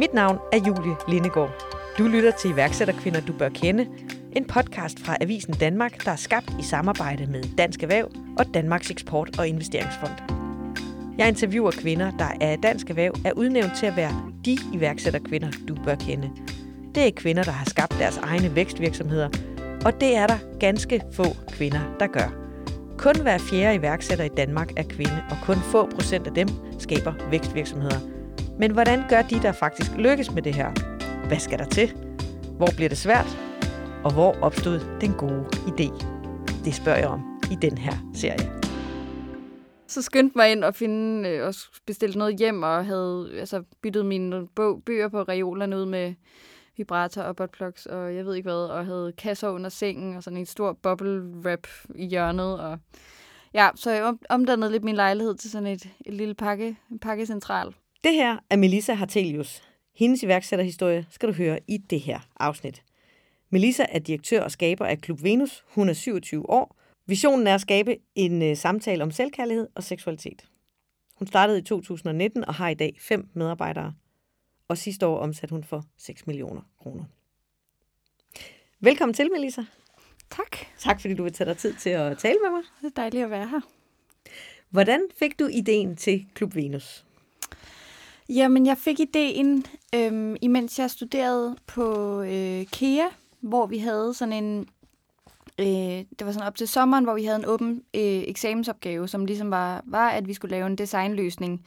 Mit navn er Julie Lindegård. Du lytter til iværksætterkvinder, du bør kende. En podcast fra Avisen Danmark, der er skabt i samarbejde med Dansk Erhverv og Danmarks Eksport- og Investeringsfond. Jeg interviewer kvinder, der af Dansk Erhverv er udnævnt til at være de iværksætterkvinder, du bør kende. Det er kvinder, der har skabt deres egne vækstvirksomheder, og det er der ganske få kvinder, der gør. Kun hver fjerde iværksætter i Danmark er kvinde, og kun få procent af dem skaber vækstvirksomheder. Men hvordan gør de, der faktisk lykkes med det her? Hvad skal der til? Hvor bliver det svært? Og hvor opstod den gode idé? Det spørger jeg om i den her serie. Så skyndte mig ind og finde øh, og bestilte noget hjem, og havde altså, byttet mine bog, bøger på reolerne ud med vibrator og buttplugs, og jeg ved ikke hvad, og havde kasser under sengen, og sådan en stor bubble wrap i hjørnet, og ja, så jeg omdannede lidt min lejlighed til sådan et, et lille pakke, en pakkecentral. Det her er Melissa Hartelius. Hendes iværksætterhistorie skal du høre i det her afsnit. Melissa er direktør og skaber af Klub Venus. Hun er 27 år. Visionen er at skabe en uh, samtale om selvkærlighed og seksualitet. Hun startede i 2019 og har i dag fem medarbejdere. Og sidste år omsatte hun for 6 millioner kroner. Velkommen til, Melissa. Tak. Tak, fordi du vil tage dig tid til at tale med mig. Det er dejligt at være her. Hvordan fik du ideen til Klub Venus? Jamen, jeg fik ideen, øhm, imens jeg studerede på øh, KEA, hvor vi havde sådan en... Øh, det var sådan op til sommeren, hvor vi havde en åben øh, eksamensopgave, som ligesom var, var, at vi skulle lave en designløsning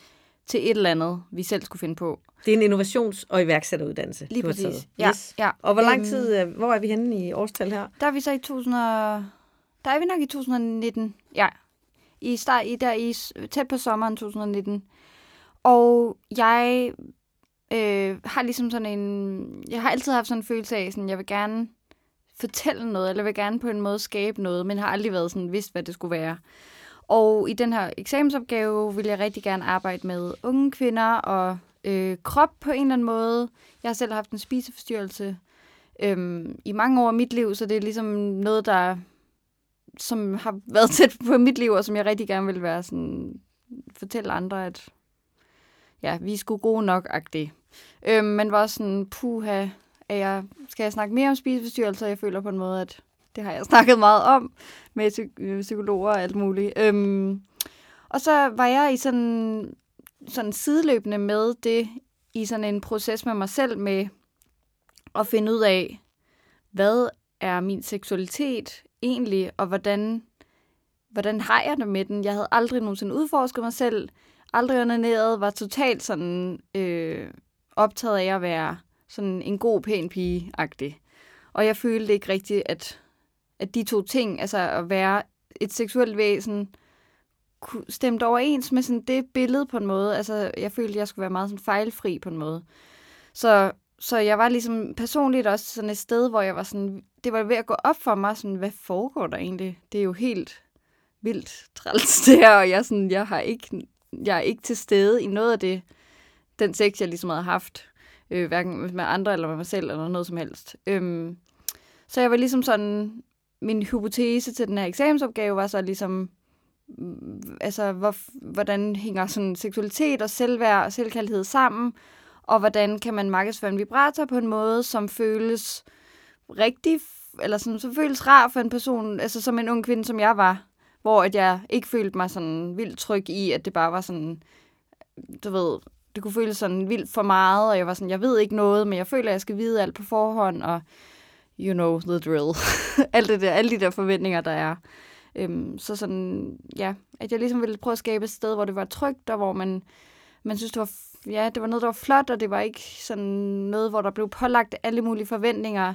til et eller andet, vi selv skulle finde på. Det er en innovations- og iværksætteruddannelse, Lige præcis. taget. Ja, Yes. ja. Og hvor lang Øhm, tid, øh, hvor er vi henne i årstal her? Der er vi så i 2000 og... Der er vi nok i 2019. Ja. I start, i der i tæt på sommeren 2019. Og jeg øh, har ligesom sådan en... Jeg har altid haft sådan en følelse af, sådan, jeg vil gerne fortælle noget, eller jeg vil gerne på en måde skabe noget, men har aldrig været sådan vidst, hvad det skulle være. Og i den her eksamensopgave vil jeg rigtig gerne arbejde med unge kvinder og øh, krop på en eller anden måde. Jeg har selv haft en spiseforstyrrelse øhm, i mange år af mit liv, så det er ligesom noget, der som har været tæt på mit liv, og som jeg rigtig gerne vil være sådan, fortælle andre, at ja, vi er sgu gode nok agtig. Øhm, men var sådan, puha, er jeg, skal jeg snakke mere om spiseforstyrrelser? Jeg føler på en måde, at det har jeg snakket meget om med øh, psykologer og alt muligt. Øhm, og så var jeg i sådan, sådan sideløbende med det, i sådan en proces med mig selv med at finde ud af, hvad er min seksualitet egentlig, og hvordan, hvordan har jeg det med den? Jeg havde aldrig nogensinde udforsket mig selv, aldrig onaneret, var totalt sådan øh, optaget af at være sådan en god, pæn pige-agtig. Og jeg følte ikke rigtigt, at, at de to ting, altså at være et seksuelt væsen, stemte overens med sådan det billede på en måde. Altså, jeg følte, at jeg skulle være meget sådan fejlfri på en måde. Så, så jeg var ligesom personligt også sådan et sted, hvor jeg var sådan, det var ved at gå op for mig, sådan, hvad foregår der egentlig? Det er jo helt vildt træls det her, og jeg, sådan, jeg, har ikke, jeg er ikke til stede i noget af det, den sex, jeg ligesom havde haft, øh, hverken med andre eller med mig selv, eller noget som helst. Øhm, så jeg var ligesom sådan, min hypotese til den her eksamensopgave var så ligesom, mm, altså, hvor, hvordan hænger sådan seksualitet og selvværd og selvkærlighed sammen, og hvordan kan man markedsføre en vibrator på en måde, som føles rigtig, eller som, som føles rar for en person, altså som en ung kvinde, som jeg var, hvor at jeg ikke følte mig sådan vildt tryg i, at det bare var sådan, du ved, det kunne føles sådan vildt for meget, og jeg var sådan, jeg ved ikke noget, men jeg føler, at jeg skal vide alt på forhånd, og you know the drill. alt det der, alle de der forventninger, der er. Øhm, så sådan, ja, at jeg ligesom ville prøve at skabe et sted, hvor det var trygt, og hvor man, man synes, det var, ja, det var noget, der var flot, og det var ikke sådan noget, hvor der blev pålagt alle mulige forventninger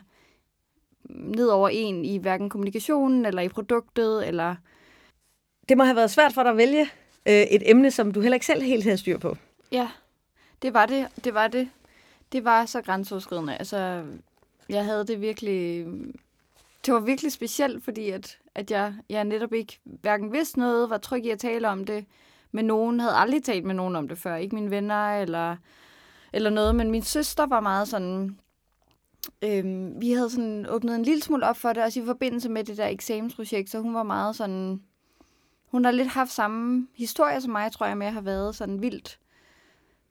mm, ned over en i hverken kommunikationen, eller i produktet, eller... Det må have været svært for dig at vælge øh, et emne, som du heller ikke selv helt havde styr på. Ja, det var det. Det var det. Det var så grænseoverskridende. Altså, jeg havde det virkelig... Det var virkelig specielt, fordi at, at jeg, jeg netop ikke hverken vidste noget, var tryg i at tale om det, men nogen havde aldrig talt med nogen om det før. Ikke mine venner eller, eller noget, men min søster var meget sådan... Øhm, vi havde sådan åbnet en lille smule op for det, også i forbindelse med det der eksamensprojekt, så hun var meget sådan... Hun har lidt haft samme historie som mig, tror jeg, med at have været sådan vildt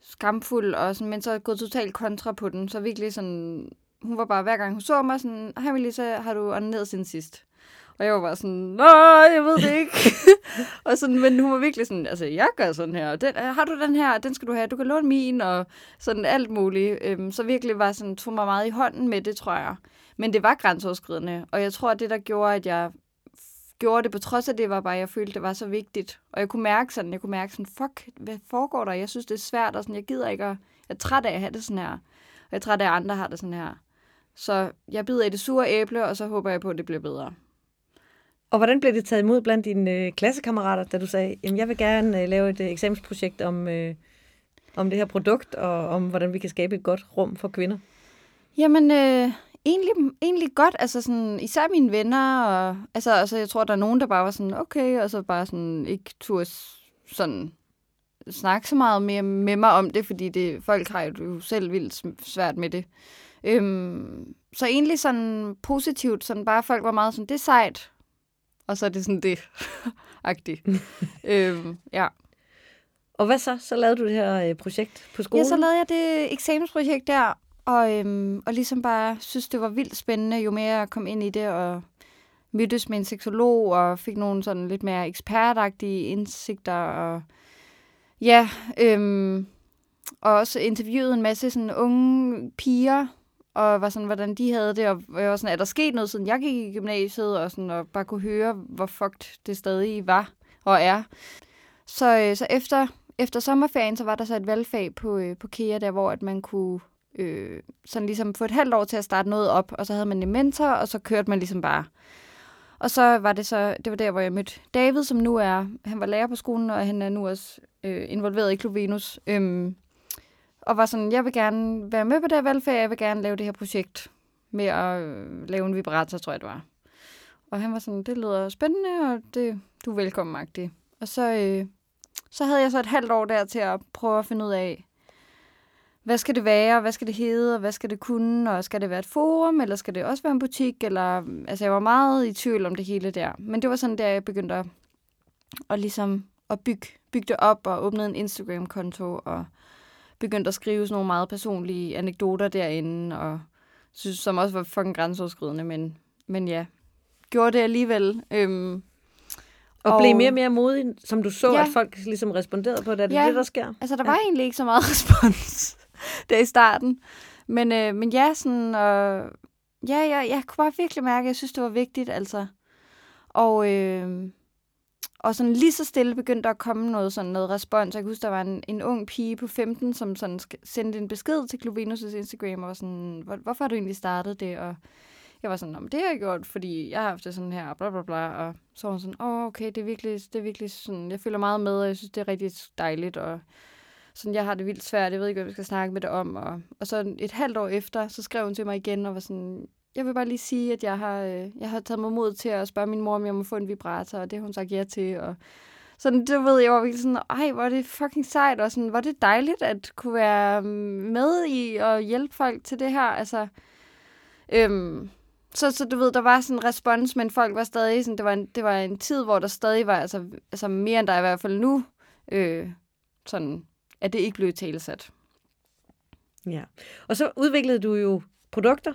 skamfuld, og sådan, men så gået totalt kontra på den. Så virkelig sådan, hun var bare, hver gang hun så mig, sådan, hej Melissa, har du ned siden sidst? Og jeg var bare sådan, nej, jeg ved det ikke. og sådan, men hun var virkelig sådan, altså, jeg gør sådan her, den, øh, har du den her, den skal du have, du kan låne min, og sådan alt muligt. Øhm, så virkelig var sådan, tog mig meget i hånden med det, tror jeg. Men det var grænseoverskridende, og jeg tror, at det, der gjorde, at jeg gjorde det, på trods af det, var bare, jeg følte, det var så vigtigt. Og jeg kunne mærke sådan, jeg kunne mærke sådan, fuck, hvad foregår der? Jeg synes, det er svært, og sådan, jeg gider ikke, at, jeg er træt af at have det sådan her. Og jeg er træt af, at andre har det sådan her. Så jeg bider i det sure æble, og så håber jeg på, at det bliver bedre. Og hvordan blev det taget imod blandt dine øh, klassekammerater, da du sagde, at jeg vil gerne øh, lave et øh, eksamensprojekt om, øh, om det her produkt, og om hvordan vi kan skabe et godt rum for kvinder? Jamen, øh, egentlig, egentlig godt. Altså sådan, især mine venner. Og, altså, altså, jeg tror, der er nogen, der bare var sådan, okay, og så bare sådan, ikke turde sådan snakke så meget mere med mig om det, fordi det, folk har jo selv vildt svært med det. Øhm, så egentlig sådan positivt, sådan bare folk var meget sådan, det er sejt, og så er det sådan det, agtigt. øhm, ja. Og hvad så? Så lavede du det her øh, projekt på skolen? Ja, så lavede jeg det eksamensprojekt der, og, øhm, og ligesom bare synes, det var vildt spændende, jo mere jeg kom ind i det, og mødtes med en seksolog, og fik nogle sådan lidt mere ekspertagtige indsigter, og ja, øhm, og også interviewet en masse sådan unge piger, og var sådan, hvordan de havde det, og jeg var sådan, er der sket noget, siden jeg gik i gymnasiet, og, sådan, og bare kunne høre, hvor fucked det stadig var og er. Så, øh, så efter, efter sommerferien, så var der så et valgfag på, øh, på KEA, der hvor at man kunne øh, sådan ligesom få et halvt år til at starte noget op, og så havde man en mentor, og så kørte man ligesom bare. Og så var det så, det var der, hvor jeg mødte David, som nu er, han var lærer på skolen, og han er nu også øh, involveret i Klub Venus. Øhm, og var sådan, jeg vil gerne være med på det her valgfag, jeg vil gerne lave det her projekt med at øh, lave en vibrator, tror jeg det var. Og han var sådan, det lyder spændende, og det, du er velkommen, Magdi. Og så, øh, så havde jeg så et halvt år der til at prøve at finde ud af, hvad skal det være, hvad skal det hedde, og hvad skal det kunne, og skal det være et forum, eller skal det også være en butik, eller, altså jeg var meget i tvivl om det hele der. Men det var sådan, der jeg begyndte at, at ligesom at bygge, bygge det op, og åbne en Instagram-konto, og begyndte at skrive sådan nogle meget personlige anekdoter derinde, og synes, som også var fucking grænseoverskridende, men, men ja, gjorde det alligevel. Øhm, og, og blev mere og mere modig, som du så, ja. at folk ligesom responderede på det. Er det ja, det, der sker? altså der var ja. egentlig ikke så meget respons der i starten. Men, øh, men ja, sådan, og, ja, jeg, jeg kunne bare virkelig mærke, at jeg synes, det var vigtigt, altså. Og, øh, og sådan lige så stille begyndte der at komme noget, sådan noget respons. Jeg kan huske, der var en, en ung pige på 15, som sådan sendte en besked til Klub Venus' Instagram, og var sådan, Hvor, hvorfor har du egentlig startet det? Og jeg var sådan, det har jeg gjort, fordi jeg har haft det sådan her, bla bla bla. Og så var hun sådan, åh, oh, okay, det er, virkelig, det er virkelig sådan, jeg føler meget med, og jeg synes, det er rigtig dejligt, og sådan, jeg har det vildt svært, jeg ved ikke, hvad vi skal snakke med det om. Og, og så et halvt år efter, så skrev hun til mig igen, og var sådan, jeg vil bare lige sige, at jeg har, øh, jeg har taget mig mod til at spørge min mor, om jeg må få en vibrator, og det har hun sagt ja til. Og sådan, det ved jeg var virkelig sådan, ej, hvor er det fucking sejt, og sådan, hvor er det dejligt at kunne være mm, med i og hjælpe folk til det her. Altså, øhm, så, så du ved, der var sådan en respons, men folk var stadig sådan, det var en, det var en tid, hvor der stadig var, altså, altså mere end der i hvert fald nu, øh, sådan, at det ikke blev talesat. Ja, og så udviklede du jo produkter,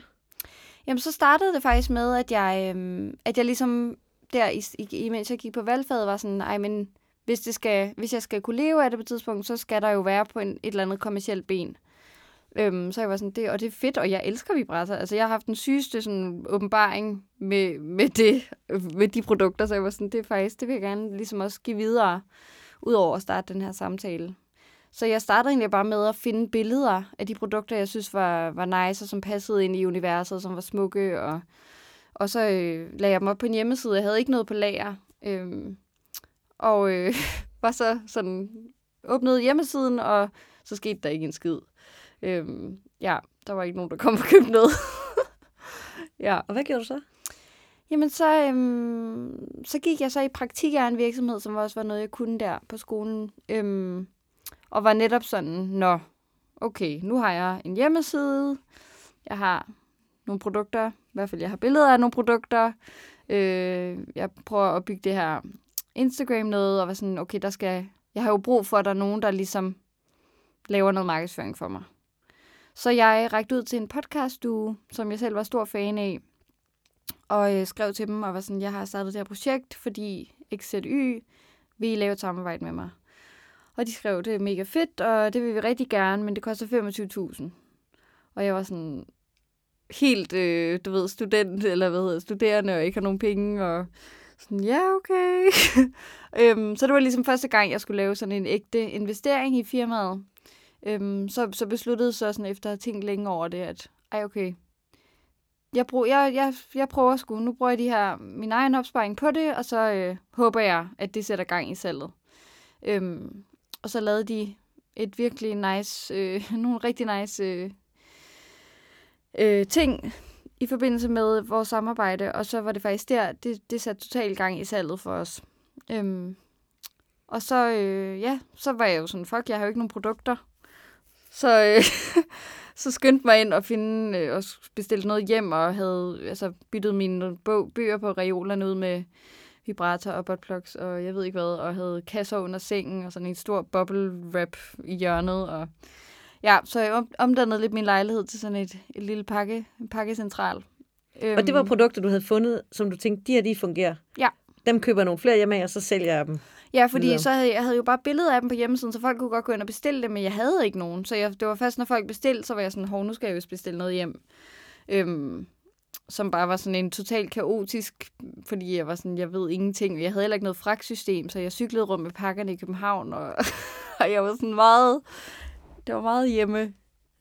Jamen, så startede det faktisk med, at jeg, øhm, at jeg ligesom der, i, mens jeg gik på valgfaget, var sådan, ej, men hvis, det skal, hvis jeg skal kunne leve af det på et tidspunkt, så skal der jo være på en, et eller andet kommersielt ben. Øhm, så jeg var sådan, det, og det er fedt, og jeg elsker vibrator. Altså, jeg har haft den sygeste sådan, åbenbaring med, med, det, med de produkter, så jeg var sådan, det er faktisk, det vil jeg gerne ligesom også give videre, udover at starte den her samtale. Så jeg startede egentlig bare med at finde billeder af de produkter, jeg synes var, var nice, og som passede ind i universet, som var smukke. Og, og så øh, lagde jeg dem op på en hjemmeside. Jeg havde ikke noget på lager. Øhm, og øh, var så sådan, åbnede hjemmesiden, og så skete der ikke en skid. Øhm, ja, der var ikke nogen, der kom og købte noget. ja. Og hvad gjorde du så? Jamen, så, øhm, så gik jeg så i praktik af en virksomhed, som også var noget, jeg kunne der på skolen. Øhm, og var netop sådan, nå, okay, nu har jeg en hjemmeside, jeg har nogle produkter, i hvert fald jeg har billeder af nogle produkter, øh, jeg prøver at bygge det her Instagram noget, og var sådan, okay, der skal, jeg har jo brug for, at der er nogen, der ligesom laver noget markedsføring for mig. Så jeg rækte ud til en podcast som jeg selv var stor fan af, og øh, skrev til dem og var sådan, jeg har startet det her projekt, fordi XZY vil I lave et samarbejde med mig. Og de skrev, det er mega fedt, og det vil vi rigtig gerne, men det koster 25.000. Og jeg var sådan helt, øh, du ved, student, eller hvad hedder studerende, og ikke har nogen penge, og sådan, ja, okay. øhm, så det var ligesom første gang, jeg skulle lave sådan en ægte investering i firmaet. Øhm, så, så besluttede så sådan efter at have tænkt længe over det, at ej, okay, jeg, brug, jeg, jeg, jeg prøver sgu, nu bruger jeg de her, min egen opsparing på det, og så øh, håber jeg, at det sætter gang i salget. Øhm, og så lavede de et virkelig nice, øh, nogle rigtig nice øh, øh, ting i forbindelse med vores samarbejde, og så var det faktisk der, det, det satte totalt gang i salget for os. Øhm, og så, øh, ja, så var jeg jo sådan, fuck, jeg har jo ikke nogen produkter. Så, øh, så skyndte mig ind og finde øh, og bestilte noget hjem, og havde altså, byttet mine bog, bøger på reolerne ud med vibrator og buttplugs, og jeg ved ikke hvad, og havde kasser under sengen, og sådan en stor bubble wrap i hjørnet, og ja, så jeg omdannede lidt min lejlighed til sådan et, et lille pakke, en pakkecentral. Og det var produkter, du havde fundet, som du tænkte, de her, de fungerer? Ja. Dem køber nogle flere hjem af, og så sælger jeg dem? Ja, fordi videre. så havde jeg havde jo bare billeder af dem på hjemmesiden, så folk kunne godt gå ind og bestille dem, men jeg havde ikke nogen. Så jeg, det var først, når folk bestilte, så var jeg sådan, hov, nu skal jeg jo bestille noget hjem. Øhm, som bare var sådan en totalt kaotisk, fordi jeg var sådan, jeg ved ingenting. Jeg havde heller ikke noget fragtsystem, så jeg cyklede rundt med pakkerne i København, og, og jeg var sådan meget, det var meget hjemme,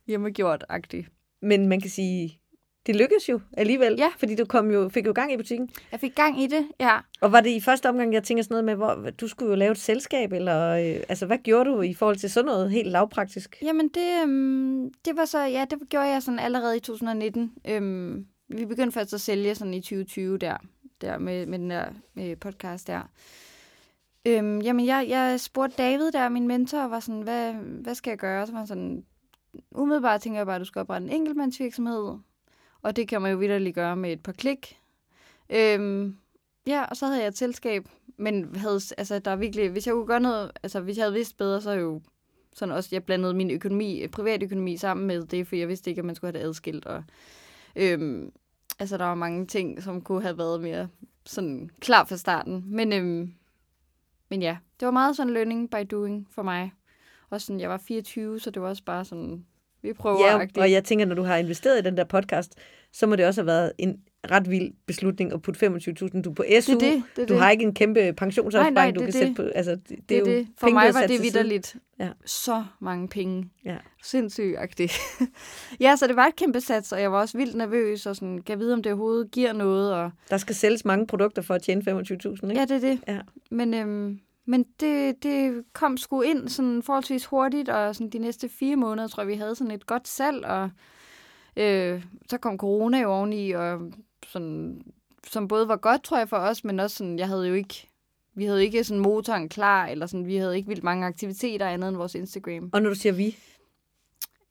hjemmegjort-agtigt. Men man kan sige, det lykkedes jo alligevel, Ja. fordi du kom jo, fik jo gang i butikken. Jeg fik gang i det, ja. Og var det i første omgang, jeg tænker sådan noget med, hvor du skulle jo lave et selskab, eller øh, altså, hvad gjorde du i forhold til sådan noget helt lavpraktisk? Jamen, det, øhm, det var så, ja, det gjorde jeg sådan allerede i 2019. Øhm, vi begyndte først at sælge sådan i 2020 der, der med, med den der med podcast der. Øhm, jamen, jeg, jeg spurgte David der, min mentor, var sådan, hvad, hvad skal jeg gøre? Så var han sådan, umiddelbart tænker jeg bare, at du skal oprette en enkeltmandsvirksomhed. Og det kan man jo vidderligt gøre med et par klik. Øhm, ja, og så havde jeg et selskab, men havde, altså, der er virkelig, hvis jeg kunne gøre noget, altså hvis jeg havde vidst bedre, så jo sådan også, jeg blandede min økonomi, privatøkonomi sammen med det, for jeg vidste ikke, at man skulle have det adskilt. Og, øhm, altså, der var mange ting, som kunne have været mere sådan klar fra starten. Men, øhm, men ja, det var meget sådan learning by doing for mig. Og sådan, jeg var 24, så det var også bare sådan, vi prøver Ja, og jeg tænker, når du har investeret i den der podcast, så må det også have været en ret vild beslutning at putte 25.000. Du er på SU, det, det, det, du det. har ikke en kæmpe pensionsopsparing, Nej, nej, du det kan er sætte på. Altså, det, det, det, er det. For penge, mig var det vidderligt Ja. så mange penge. Ja. Sindssygt ja, så det var et kæmpe sats, og jeg var også vildt nervøs, og sådan, kan vide, om det overhovedet giver noget. Og... Der skal sælges mange produkter for at tjene 25.000, ikke? Ja, det er det. Ja. Men, øhm, men det, det kom sgu ind sådan forholdsvis hurtigt, og sådan de næste fire måneder, tror jeg, vi havde sådan et godt salg, og øh, så kom corona jo oveni, og sådan, som både var godt, tror jeg, for os, men også sådan, jeg havde jo ikke, vi havde ikke sådan motoren klar, eller sådan, vi havde ikke vildt mange aktiviteter andet end vores Instagram. Og når du siger vi,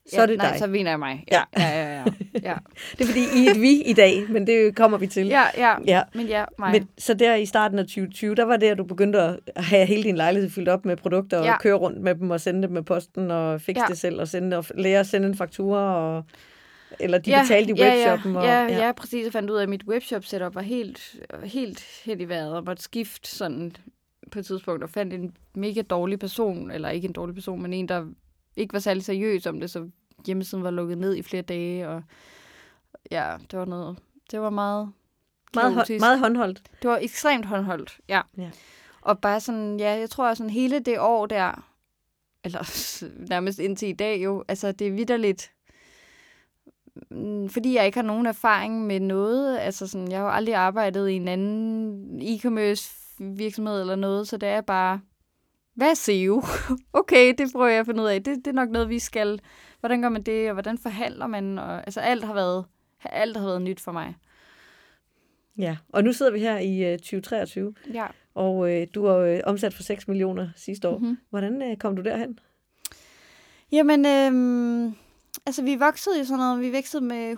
så ja, er det nej, dig. så mener jeg mig. Ja, ja, ja. ja, ja. Det er fordi, I er et vi i dag, men det kommer vi til. ja, ja. Ja. Men ja, mig. Men, så der i starten af 2020, der var det, at du begyndte at have hele din lejlighed fyldt op med produkter, og Ja. køre rundt med dem og sende dem med posten, og fikse Ja. det selv, og, sende, og lære at sende en faktura, og, eller de betalte i webshoppen. Ja, og, ja, ja, ja, præcis. Jeg fandt ud af, at mit webshop setup var helt, helt helt i vejret, og måtte skifte sådan på et tidspunkt, og fandt en mega dårlig person, eller ikke en dårlig person, men en, der ikke var særlig seriøs om det, så hjemmesiden var lukket ned i flere dage, og ja, det var noget, det var meget Meget, hå- meget håndholdt. Det var ekstremt håndholdt, ja. Ja. Og bare sådan, ja, jeg tror sådan hele det år der, eller nærmest indtil i dag jo, altså det er vidderligt, fordi jeg ikke har nogen erfaring med noget, altså sådan, jeg har jo aldrig arbejdet i en anden e-commerce virksomhed eller noget, så det er bare, hvad er SEO? okay, det prøver jeg at finde ud af. Det, det er nok noget, vi skal, hvordan gør man det, og hvordan forhandler man, og altså alt har været, alt har været nyt for mig. Ja, og nu sidder vi her i øh, 2023, Ja. og øh, du har øh, omsat for 6 millioner sidste år. Mm-hmm. Hvordan øh, kom du derhen? Jamen, øhm, altså vi voksede jo sådan noget, vi vækstede med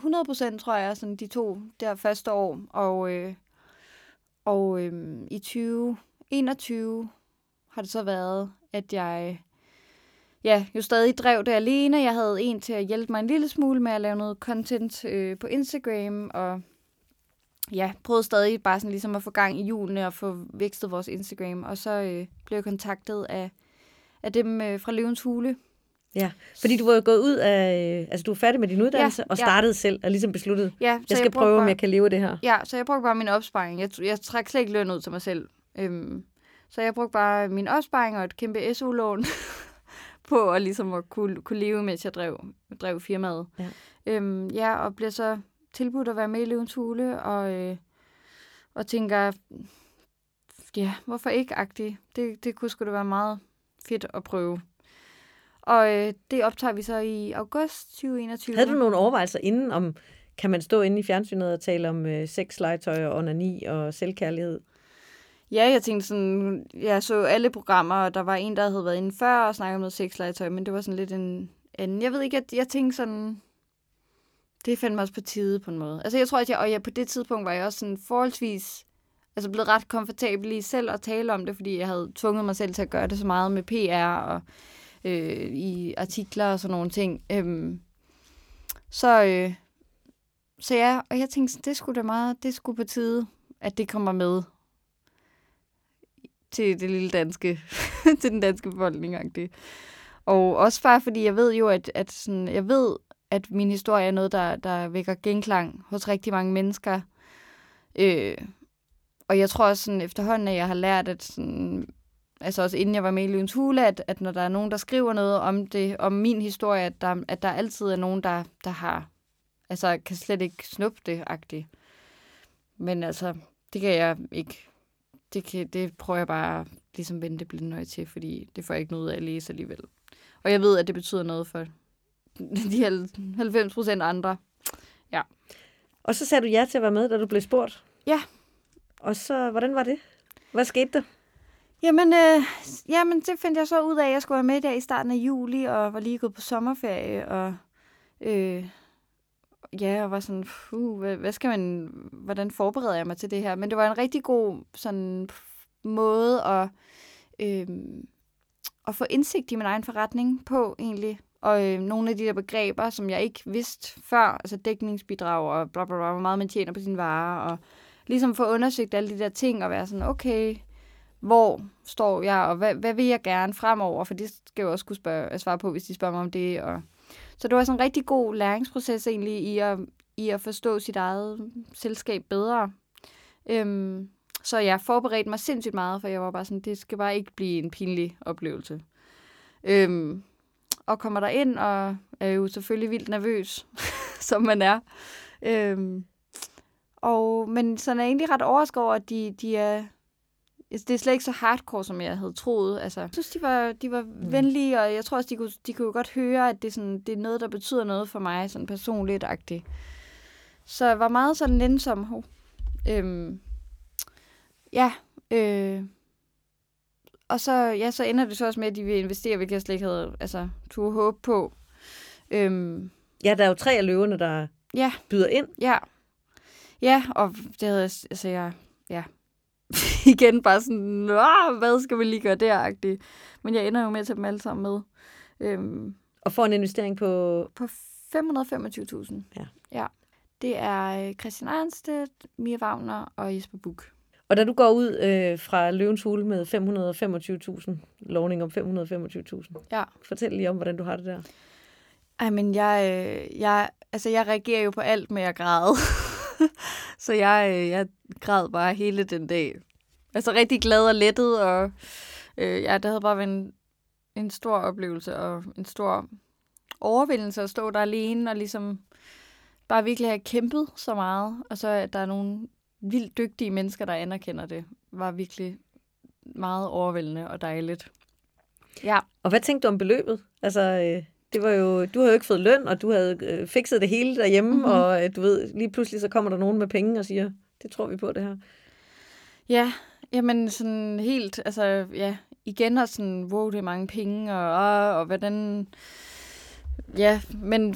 100% tror jeg, sådan de to der første år. Og, øh, og øh, i 2021 har det så været, at jeg ja, jo stadig drev det alene. Jeg havde en til at hjælpe mig en lille smule med at lave noget content øh, på Instagram, og ja, prøvede stadig bare sådan ligesom at få gang i julene og få vækstet vores Instagram. Og så øh, blev jeg kontaktet af, af dem øh, fra Løvens Hule. Ja, fordi du var jo gået ud af, øh, altså du var færdig med din uddannelse Ja, og ja. startede selv og ligesom besluttede, Ja, jeg skal brugte prøve, om bare- jeg kan leve det her. Ja, så jeg brugte bare min opsparing. Jeg, jeg træk slet ikke løn ud til mig selv. Øhm, så jeg brugte bare min opsparing og et kæmpe SU-lån på at, ligesom at kunne, kunne leve, mens jeg drev, drev firmaet. Ja. Øhm, ja, og bliver så tilbudt at være med i Løvens Hule, og, øh, og tænker, ja, hvorfor ikke agtigt? Det, det kunne sgu da være meget fedt at prøve. Og øh, det optager vi så i august 2021. Havde du nogle overvejelser inden om, kan man stå inde i fjernsynet og tale om øh, sex, legetøj og onani og selvkærlighed? Ja, jeg tænkte sådan, jeg så alle programmer, og der var en, der havde været inde før og snakket om noget sexlegetøj, men det var sådan lidt en anden. Jeg ved ikke, at jeg tænkte sådan, det fandt mig også på tide på en måde. Altså jeg tror, at jeg, og jeg, på det tidspunkt var jeg også sådan forholdsvis, altså blevet ret komfortabel i selv at tale om det, fordi jeg havde tvunget mig selv til at gøre det så meget med PR og øh, i artikler og sådan nogle ting. Øhm, så, øh, så ja, og jeg tænkte, det skulle da meget, det skulle på tide, at det kommer med til det lille danske, til den danske befolkning. Det. Og også bare fordi jeg ved jo, at, at sådan, jeg ved, at min historie er noget, der, der vækker genklang hos rigtig mange mennesker. Øh, og jeg tror også sådan, efterhånden, at jeg har lært, at sådan, altså også inden jeg var med i Løvens Hule, at, at når der er nogen, der skriver noget om det, om min historie, at der, at der altid er nogen, der, der har, altså kan slet ikke snuppe det, agtigt. Men altså, det kan jeg ikke det, kan, det prøver jeg bare ligesom vente blindøje til, fordi det får jeg ikke noget af at læse alligevel. Og jeg ved, at det betyder noget for de 90 procent andre. Og så sagde du ja til at være med, da du blev spurgt. Ja. Og så, hvordan var det? Hvad skete der? Jamen, øh, jamen, det fandt jeg så ud af, at jeg skulle være med der i starten af juli, og var lige gået på sommerferie, og øh, ja, og var sådan, puh, hvad, hvad skal man, hvordan forbereder jeg mig til det her? Men det var en rigtig god sådan, måde at, øh, at få indsigt i min egen forretning på, egentlig. Og øh, nogle af de der begreber, som jeg ikke vidste før, altså dækningsbidrag og bla bla bla, hvor meget man tjener på sine varer, og ligesom få undersøgt alle de der ting, og være sådan, okay, hvor står jeg, og hvad, hvad vil jeg gerne fremover, for det skal jeg også kunne spørge, øh, svare på, hvis de spørger mig om det. Og... Så det var sådan en rigtig god læringsproces egentlig i at, i at forstå sit eget selskab bedre. Øhm, så jeg forberedte mig sindssygt meget, for jeg var bare sådan, det skal bare ikke blive en pinlig oplevelse. Øhm, og kommer der ind og er jo selvfølgelig vildt nervøs, som man er. Øhm, og, men så er jeg egentlig ret overrasket over, at de, de er, det er slet ikke så hardcore, som jeg havde troet. Altså, jeg synes, de var, de var mm. venlige, og jeg tror også, de kunne, de kunne godt høre, at det er, sådan, det er noget, der betyder noget for mig, sådan personligt-agtigt. Så jeg var meget sådan nænsom. Hov. Øhm, ja, øh, og så, ja, så ender det så også med, at de vil investere, hvilket jeg slet ikke havde altså, turde håbe på. Øhm, Ja, der er jo tre af løverne, der ja, byder ind. Ja. Ja, og det havde jeg, altså jeg, ja, igen bare sådan, Åh, hvad skal vi lige gøre der -agtigt. Men jeg ender jo med at tage dem alle sammen med. Øhm, Og får en investering på... på 525.000. Ja. ja. Det er øh, Christian Arnstedt, Mia Wagner og Jesper Buk. Og da du går ud øh, fra Løvens Hule med 525.000, lovning om 525.000, Ja. fortæl lige om, hvordan du har det der. Ej, men jeg, øh, jeg, altså jeg reagerer jo på alt med at græde. så jeg, øh, jeg græd bare hele den dag. Altså rigtig glad og lettet, og øh, ja, det havde bare været en, en stor oplevelse, og en stor overvindelse at stå der alene, og ligesom bare virkelig have kæmpet så meget, og så at der er nogle vildt dygtige mennesker, der anerkender det, var virkelig meget overvældende og dejligt. Ja. Og hvad tænkte du om beløbet? Altså, øh, det var jo, du havde jo ikke fået løn, og du havde øh, fikset det hele derhjemme, Mhm. mm-hmm. og øh, du ved, lige pludselig så kommer der nogen med penge og siger, det tror vi på det her. Ja, jamen sådan helt, altså ja, igen og sådan, wow, det er mange penge, og, og, og hvordan, ja, men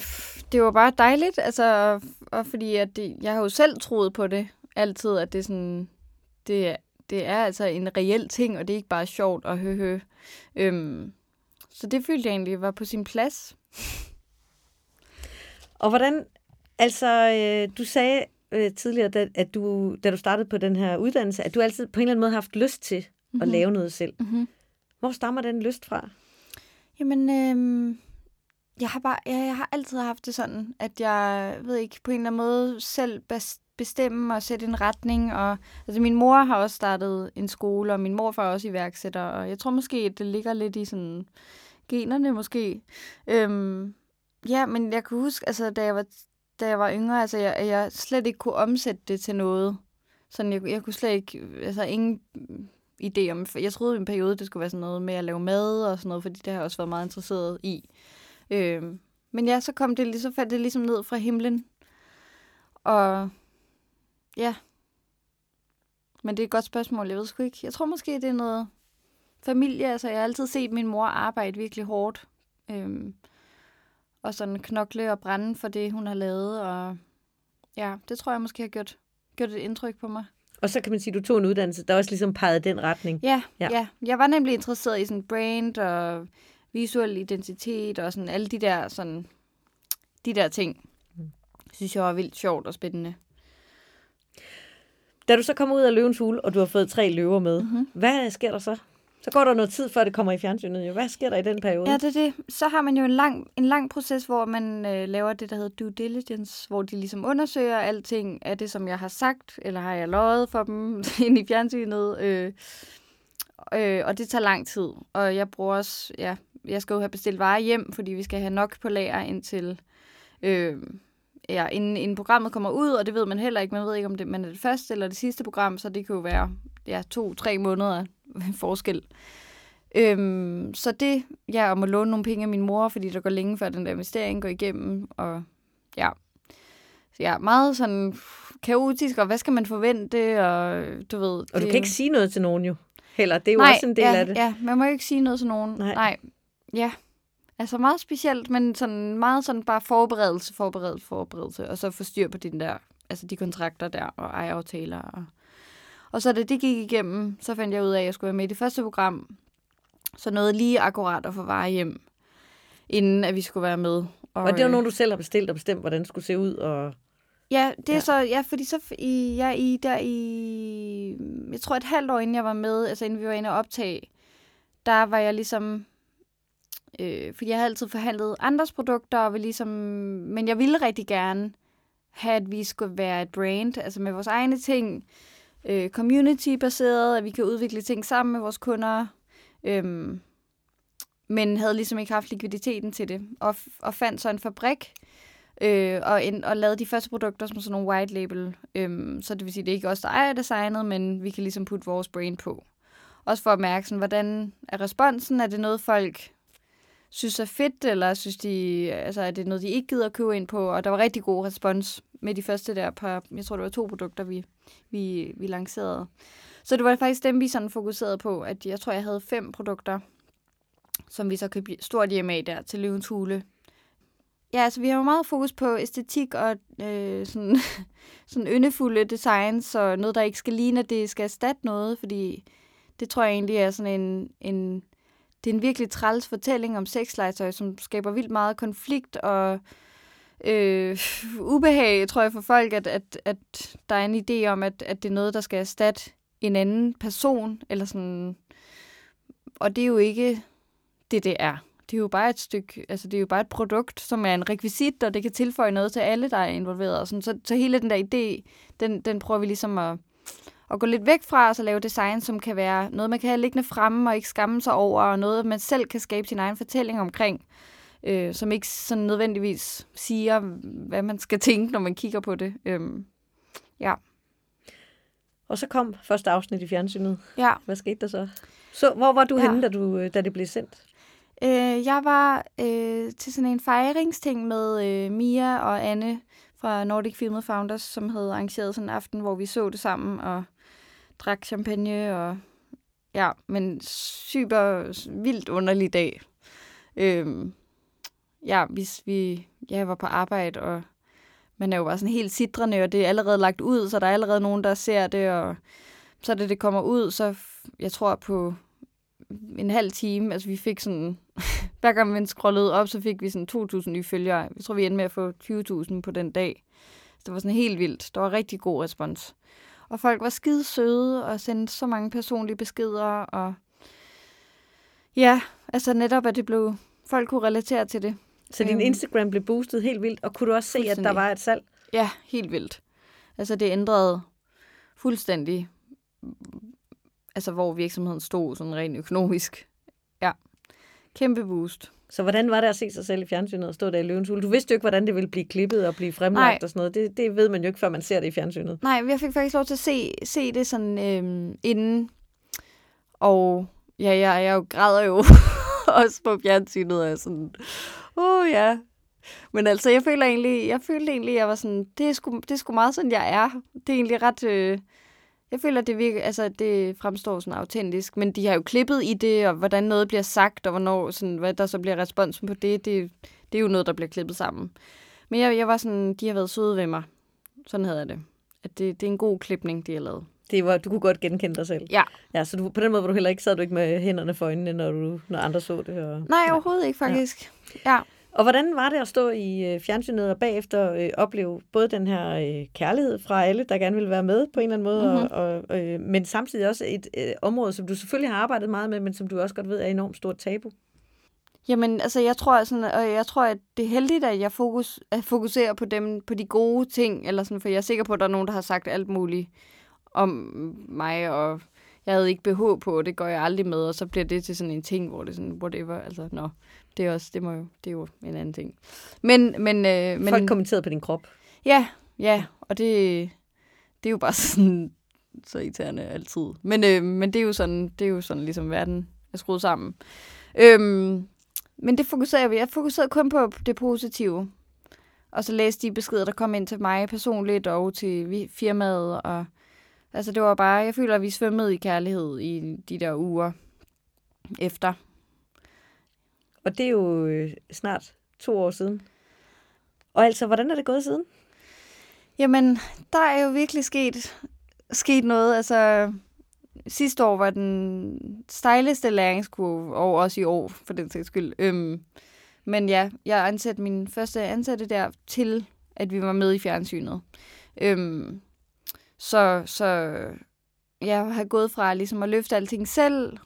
det var bare dejligt, altså, og, og fordi at det, jeg har jo selv troet på det, altid, at det er sådan, det, er- det er altså en reel ting, og det er ikke bare sjovt og hø hø. Øhm, så det følte jeg egentlig var på sin plads. Og hvordan, altså, øh, du sagde øh, tidligere, da, at du, da du startede på den her uddannelse, at du altid på en eller anden måde har haft lyst til mm-hmm. at lave noget selv. Mm-hmm. Hvor stammer den lyst fra? Jamen, øhm, jeg har bare, jeg, jeg har altid haft det sådan, at jeg ved ikke, på en eller anden måde selv bestemme og sætte en retning. Og, altså, min mor har også startet en skole, og min mor er også iværksætter, og jeg tror måske, at det ligger lidt i sådan generne måske. Øhm, ja, men jeg kan huske, altså, da jeg var, da jeg var yngre, altså, jeg, jeg slet ikke kunne omsætte det til noget. Sådan, jeg, jeg kunne slet ikke, altså ingen idé om, jeg troede i en periode, det skulle være sådan noget med at lave mad og sådan noget, fordi det har jeg også været meget interesseret i. Øhm, men ja, så kom det, så faldt det ligesom ned fra himlen. Og ja, men det er et godt spørgsmål, jeg ved sgu ikke. Jeg tror måske, det er noget familie. Altså, jeg har altid set min mor arbejde virkelig hårdt. Øhm, og sådan knokle og brænde for det, hun har lavet. Og ja, det tror jeg måske har gjort, gjort et indtryk på mig. Og så kan man sige, at du tog en uddannelse, der også ligesom pegede den retning. Ja, ja. ja. Jeg var nemlig interesseret i sådan brand og visuel identitet og sådan alle de der, sådan, de der ting. Mm. synes jeg var vildt sjovt og spændende. Da du så kommer ud af løvens hule, og du har fået tre løver med, mm-hmm. hvad sker der så? Så går der noget tid, før det kommer i fjernsynet. Jo. Hvad sker der i den periode? Ja, det er det. Så har man jo en lang, en lang proces, hvor man øh, laver det, der hedder due diligence, hvor de ligesom undersøger alting. Er det, som jeg har sagt, eller har jeg lovet for dem ind i fjernsynet? Øh, øh, og det tager lang tid. Og jeg bruger også, ja, jeg skal jo have bestilt varer hjem, fordi vi skal have nok på lager indtil... Øh, ja, inden, inden programmet kommer ud, og det ved man heller ikke. Man ved ikke, om det, man er det første eller det sidste program, så det kan jo være ja, to-tre måneder forskel. Øhm, så det, ja, om at låne nogle penge af min mor, fordi der går længe før den der investering går igennem, og ja, så ja, meget sådan kaotisk, og hvad skal man forvente, og du ved... Og du kan ikke sige noget til nogen jo, heller. Det er jo nej, også en del ja, af det. Ja, man må jo ikke sige noget til nogen. Nej. nej. Ja, altså meget specielt, men sådan meget sådan bare forberedelse, forberedelse, forberedelse, og så få styr på den der, altså de kontrakter der, og ejeraftaler, og og så da det gik igennem, så fandt jeg ud af, at jeg skulle være med i det første program. Så nåede lige akkurat at få varer hjem, inden at vi skulle være med. Og, og det var nogen, du selv har bestilt og bestemt, hvordan det skulle se ud? Og... Ja, det er ja. så, ja, fordi så i, ja, i, der i, jeg tror et halvt år inden jeg var med, altså inden vi var inde og optage, der var jeg ligesom, øh, fordi jeg havde altid forhandlet andres produkter, og ligesom, men jeg ville rigtig gerne have, at vi skulle være et brand, altså med vores egne ting, øh, community-baseret, at vi kan udvikle ting sammen med vores kunder. Øhm, men havde ligesom ikke haft likviditeten til det. Og, og fandt så en fabrik, øh, og, en, og lavede de første produkter som sådan nogle white label. Øhm, så det vil sige, det er ikke os, der ejer designet, men vi kan ligesom putte vores brain på. Også for at mærke, sådan, hvordan er responsen? Er det noget, folk synes er fedt, eller synes de, altså, er det noget, de ikke gider at købe ind på? Og der var rigtig god respons med de første der par, jeg tror, det var to produkter, vi, vi, vi lancerede. Så det var faktisk dem, vi sådan fokuserede på, at jeg tror, jeg havde fem produkter, som vi så købte stort hjem af der til Løvens Hule. Ja, altså vi har jo meget fokus på æstetik og øh, sådan, sådan yndefulde designs, og noget, der ikke skal ligne, at det skal erstatte noget, fordi det tror jeg egentlig er sådan en, en det er en virkelig træls fortælling om sexlegetøj, som skaber vildt meget konflikt og øh, ubehag, tror jeg, for folk, at, at, at der er en idé om, at, at det er noget, der skal erstatte en anden person, eller sådan. Og det er jo ikke det, det er. Det er jo bare et stykke, altså det er jo bare et produkt, som er en rekvisit, og det kan tilføje noget til alle, der er involveret. Og sådan. Så, så hele den der idé, den, den prøver vi ligesom at, at gå lidt væk fra, og så lave design, som kan være noget, man kan have liggende fremme og ikke skamme sig over, og noget, man selv kan skabe sin egen fortælling omkring øh, som ikke sådan nødvendigvis siger, hvad man skal tænke, når man kigger på det. Øhm, ja. Og så kom første afsnit i fjernsynet. Ja. Hvad skete der så? Så hvor var du ja. henne, da, du, øh, da det blev sendt? Øh, jeg var øh, til sådan en fejringsting med øh, Mia og Anne fra Nordic Film Founders, som havde arrangeret sådan en aften, hvor vi så det sammen og drak champagne og ja, men super vildt underlig dag. Øhm, ja, hvis vi ja, var på arbejde, og man er jo bare sådan helt sidrende, og det er allerede lagt ud, så der er allerede nogen, der ser det, og så da det kommer ud, så jeg tror på en halv time. Altså vi fik sådan, hver gang vi scrollede op, så fik vi sådan 2.000 nye følgere. Jeg tror, vi endte med at få 20.000 på den dag. Så det var sådan helt vildt. Der var rigtig god respons. Og folk var skide søde og sendte så mange personlige beskeder. Og ja, altså netop, at det blev, folk kunne relatere til det. Så din Øhm. Instagram blev boostet helt vildt, og kunne du også se, at der var et salg? Ja, helt vildt. Altså det ændrede fuldstændig, altså hvor virksomheden stod sådan rent økonomisk. Ja, kæmpe boost. Så hvordan var det at se sig selv i fjernsynet og stå der i løvens hule? Du vidste jo ikke, hvordan det ville blive klippet og blive fremlagt Nej. og sådan noget. Det, det ved man jo ikke, før man ser det i fjernsynet. Nej, jeg fik faktisk lov til at se, se det sådan øhm, inden. Og ja, jeg, jeg jo græder jo også på fjernsynet. Og sådan, åh oh, ja. Men altså, jeg føler egentlig, jeg følte egentlig, jeg var sådan, det er sgu, det er sgu meget sådan, jeg er. Det er egentlig ret, øh, jeg føler, det virker, altså, det fremstår sådan autentisk. Men de har jo klippet i det, og hvordan noget bliver sagt, og hvornår, sådan, hvad der så bliver responsen på det, det, det er jo noget, der bliver klippet sammen. Men jeg, jeg var sådan, de har været søde ved mig. Sådan havde jeg det. At det, det er en god klipning, de har lavet. Det var, du kunne godt genkende dig selv. Ja. Ja, så du, på den måde var du heller ikke, sad du ikke med hænderne for øjnene, når, du, når andre så det. Og... Nej, overhovedet ikke, faktisk. Ja. ja. Og hvordan var det at stå i øh, fjernsynet og bagefter øh, opleve både den her øh, kærlighed fra alle, der gerne ville være med på en eller anden måde, Mhm. mm-hmm. og, og, øh, men samtidig også et øh, område, som du selvfølgelig har arbejdet meget med, men som du også godt ved er enormt stort tabu. Jamen, altså, jeg tror, sådan, og jeg tror, at det er heldigt, at jeg fokus, at fokuserer på dem, på de gode ting, eller sådan, for jeg er sikker på, at der er nogen, der har sagt alt muligt om mig, og jeg havde ikke BH på, og det går jeg aldrig med, og så bliver det til sådan en ting, hvor det er sådan, whatever, altså, nå, det er også, det må jo, det er jo en anden ting. Men, men, øh, men Folk kommenterede på din krop. Ja, ja, og det, det er jo bare sådan så irriterende altid. Men, øh, men det er jo sådan, det er jo sådan ligesom verden er skruet sammen. Øhm, men det fokuserer jeg, jeg fokuserede kun på det positive. Og så læste de beskeder, der kom ind til mig personligt og til firmaet. Og, altså det var bare, jeg føler, at vi svømmede i kærlighed i de der uger efter. Og det er jo øh, snart to år siden. Og altså, hvordan er det gået siden? Jamen, der er jo virkelig sket, sket noget. Altså, sidste år var den stejleste læringskurve, og også i år, for den sags skyld. Øhm, men ja, jeg ansatte min første ansatte der til, at vi var med i fjernsynet. Øhm, så, så jeg har gået fra ligesom at løfte alting selv,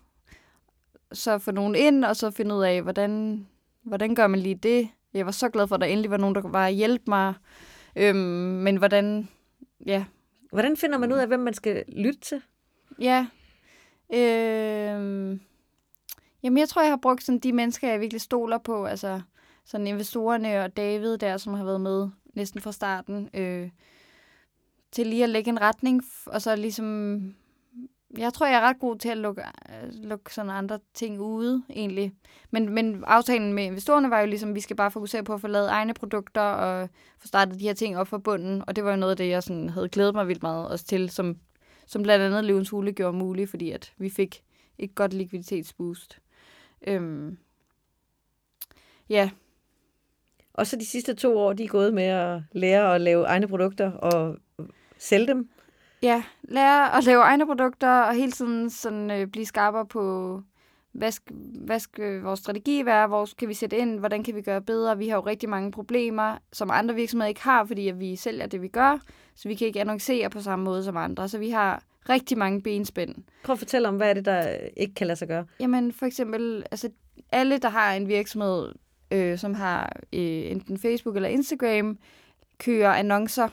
så få nogen ind, og så finde ud af, hvordan, hvordan gør man lige det. Jeg var så glad for, at der endelig var nogen, der var at hjælpe mig. Øhm, men hvordan, ja, Hvordan finder man ud af, hvem man skal lytte til? ja, øhm, jamen jeg tror, jeg har brugt sådan de mennesker, jeg virkelig stoler på, altså sådan investorerne og David der, som har været med næsten fra starten, øh, til lige at lægge en retning, og så ligesom, jeg tror, jeg er ret god til at lukke, øh, lukke sådan andre ting ude, egentlig. Men, men aftalen med investorerne var jo ligesom, vi skal bare fokusere på at få lavet egne produkter og få startet de her ting op fra bunden. Og det var jo noget af det, jeg sådan havde glædet mig vildt meget også til, som, som blandt andet Løvens Hule gjorde muligt, fordi at vi fik et godt likviditetsboost. Øhm, ja, Og så de sidste to år, de er gået med at lære at lave egne produkter og sælge dem. Ja, lære at lave egne produkter og hele tiden sådan, øh, blive skarpere på, hvad skal, hvad skal vores strategi være, hvor kan vi sætte ind, hvordan kan vi gøre bedre. Vi har jo rigtig mange problemer, som andre virksomheder ikke har, fordi at vi sælger det, vi gør, så vi kan ikke annoncere på samme måde som andre. Så vi har rigtig mange benspænd. Prøv at fortælle om, hvad er det, der ikke kan lade sig gøre? Jamen for eksempel, altså alle, der har en virksomhed, øh, som har øh, enten Facebook eller Instagram, kører annoncer.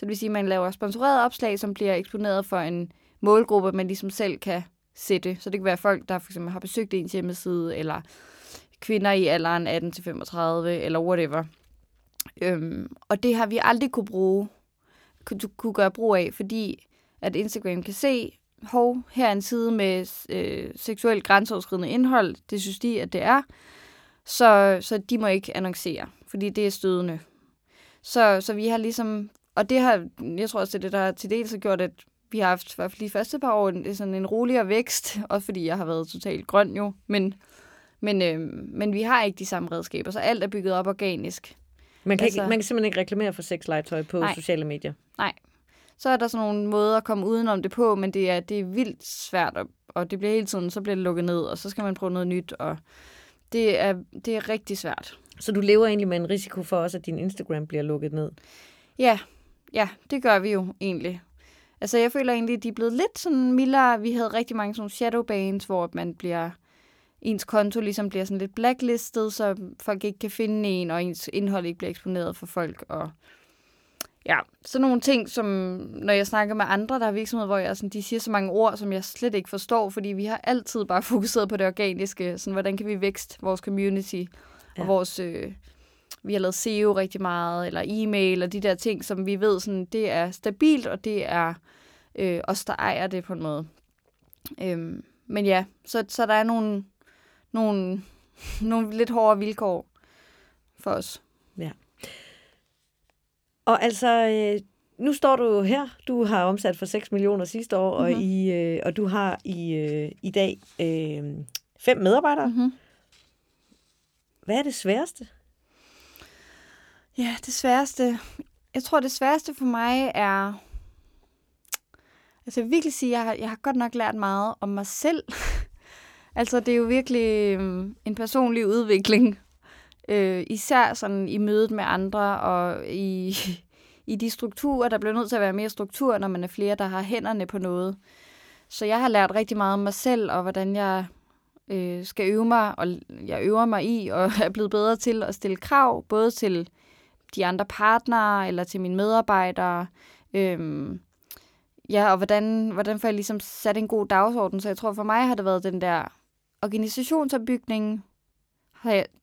Så det vil sige, at man laver sponsorerede opslag, som bliver eksponeret for en målgruppe, man ligesom selv kan sætte. Så det kan være folk, der for eksempel har besøgt ens hjemmeside, eller kvinder i alderen 18-35, eller whatever. Øhm, og det har vi aldrig kunne bruge, kunne, kunne gøre brug af, fordi at Instagram kan se, hov, her er en side med øh, seksuelt grænseoverskridende indhold, det synes de, at det er, så, så de må ikke annoncere, fordi det er stødende. Så, så vi har ligesom, og det har, jeg tror også, det er det, der har til dels har gjort, at vi har haft i hvert fald de første par år en, sådan en roligere vækst, også fordi jeg har været totalt grøn jo, men, men, øh, men vi har ikke de samme redskaber, så alt er bygget op organisk. Man kan, altså... Ikke, man kan simpelthen ikke reklamere for sexlegetøj på Nej. sociale medier. så er der sådan nogle måder at komme udenom det på, men det er, det er vildt svært, og, og det bliver hele tiden, så bliver det lukket ned, og så skal man prøve noget nyt, og det er, det er rigtig svært. Så du lever egentlig med en risiko for også, at din Instagram bliver lukket ned? Ja, ja, det gør vi jo egentlig. Altså, jeg føler egentlig, at de er blevet lidt sådan mildere. Vi havde rigtig mange sådan shadowbans, hvor man bliver ens konto ligesom bliver sådan lidt blacklistet, så folk ikke kan finde en, og ens indhold ikke bliver eksponeret for folk. Og ja, sådan nogle ting, som når jeg snakker med andre, der er virksomheder, hvor jeg, sådan, de siger så mange ord, som jeg slet ikke forstår, fordi vi har altid bare fokuseret på det organiske. Sådan, hvordan kan vi vækste vores community ja. og vores... Øh, vi har lavet SEO rigtig meget, eller e-mail, og de der ting, som vi ved, sådan, det er stabilt, og det er øh, os, der ejer det på en måde. Øhm, men ja, så, så der er nogle, nogle, nogle lidt hårdere vilkår for os. Ja. Og altså, øh, nu står du her. Du har omsat for 6 millioner sidste år, mm-hmm. og, mhm. i, øh, og du har i, øh, i dag øh, fem medarbejdere. Mm-hmm. Hvad er det sværeste? Ja, det sværeste... Jeg tror, det sværeste for mig er... Altså, jeg vil virkelig sige, at jeg har, jeg har godt nok lært meget om mig selv. altså, det er jo virkelig øhm, en personlig udvikling. Øh, især sådan i mødet med andre og i, i de strukturer. Der bliver nødt til at være mere struktur, når man er flere, der har hænderne på noget. Så jeg har lært rigtig meget om mig selv, og hvordan jeg øh, skal øve mig, og jeg øver mig i, og er blevet bedre til at stille krav, både til de andre partnere, eller til mine medarbejdere. Øhm, ja, og hvordan, hvordan får jeg ligesom sat en god dagsorden? Så jeg tror, for mig har det været den der organisationsopbygning.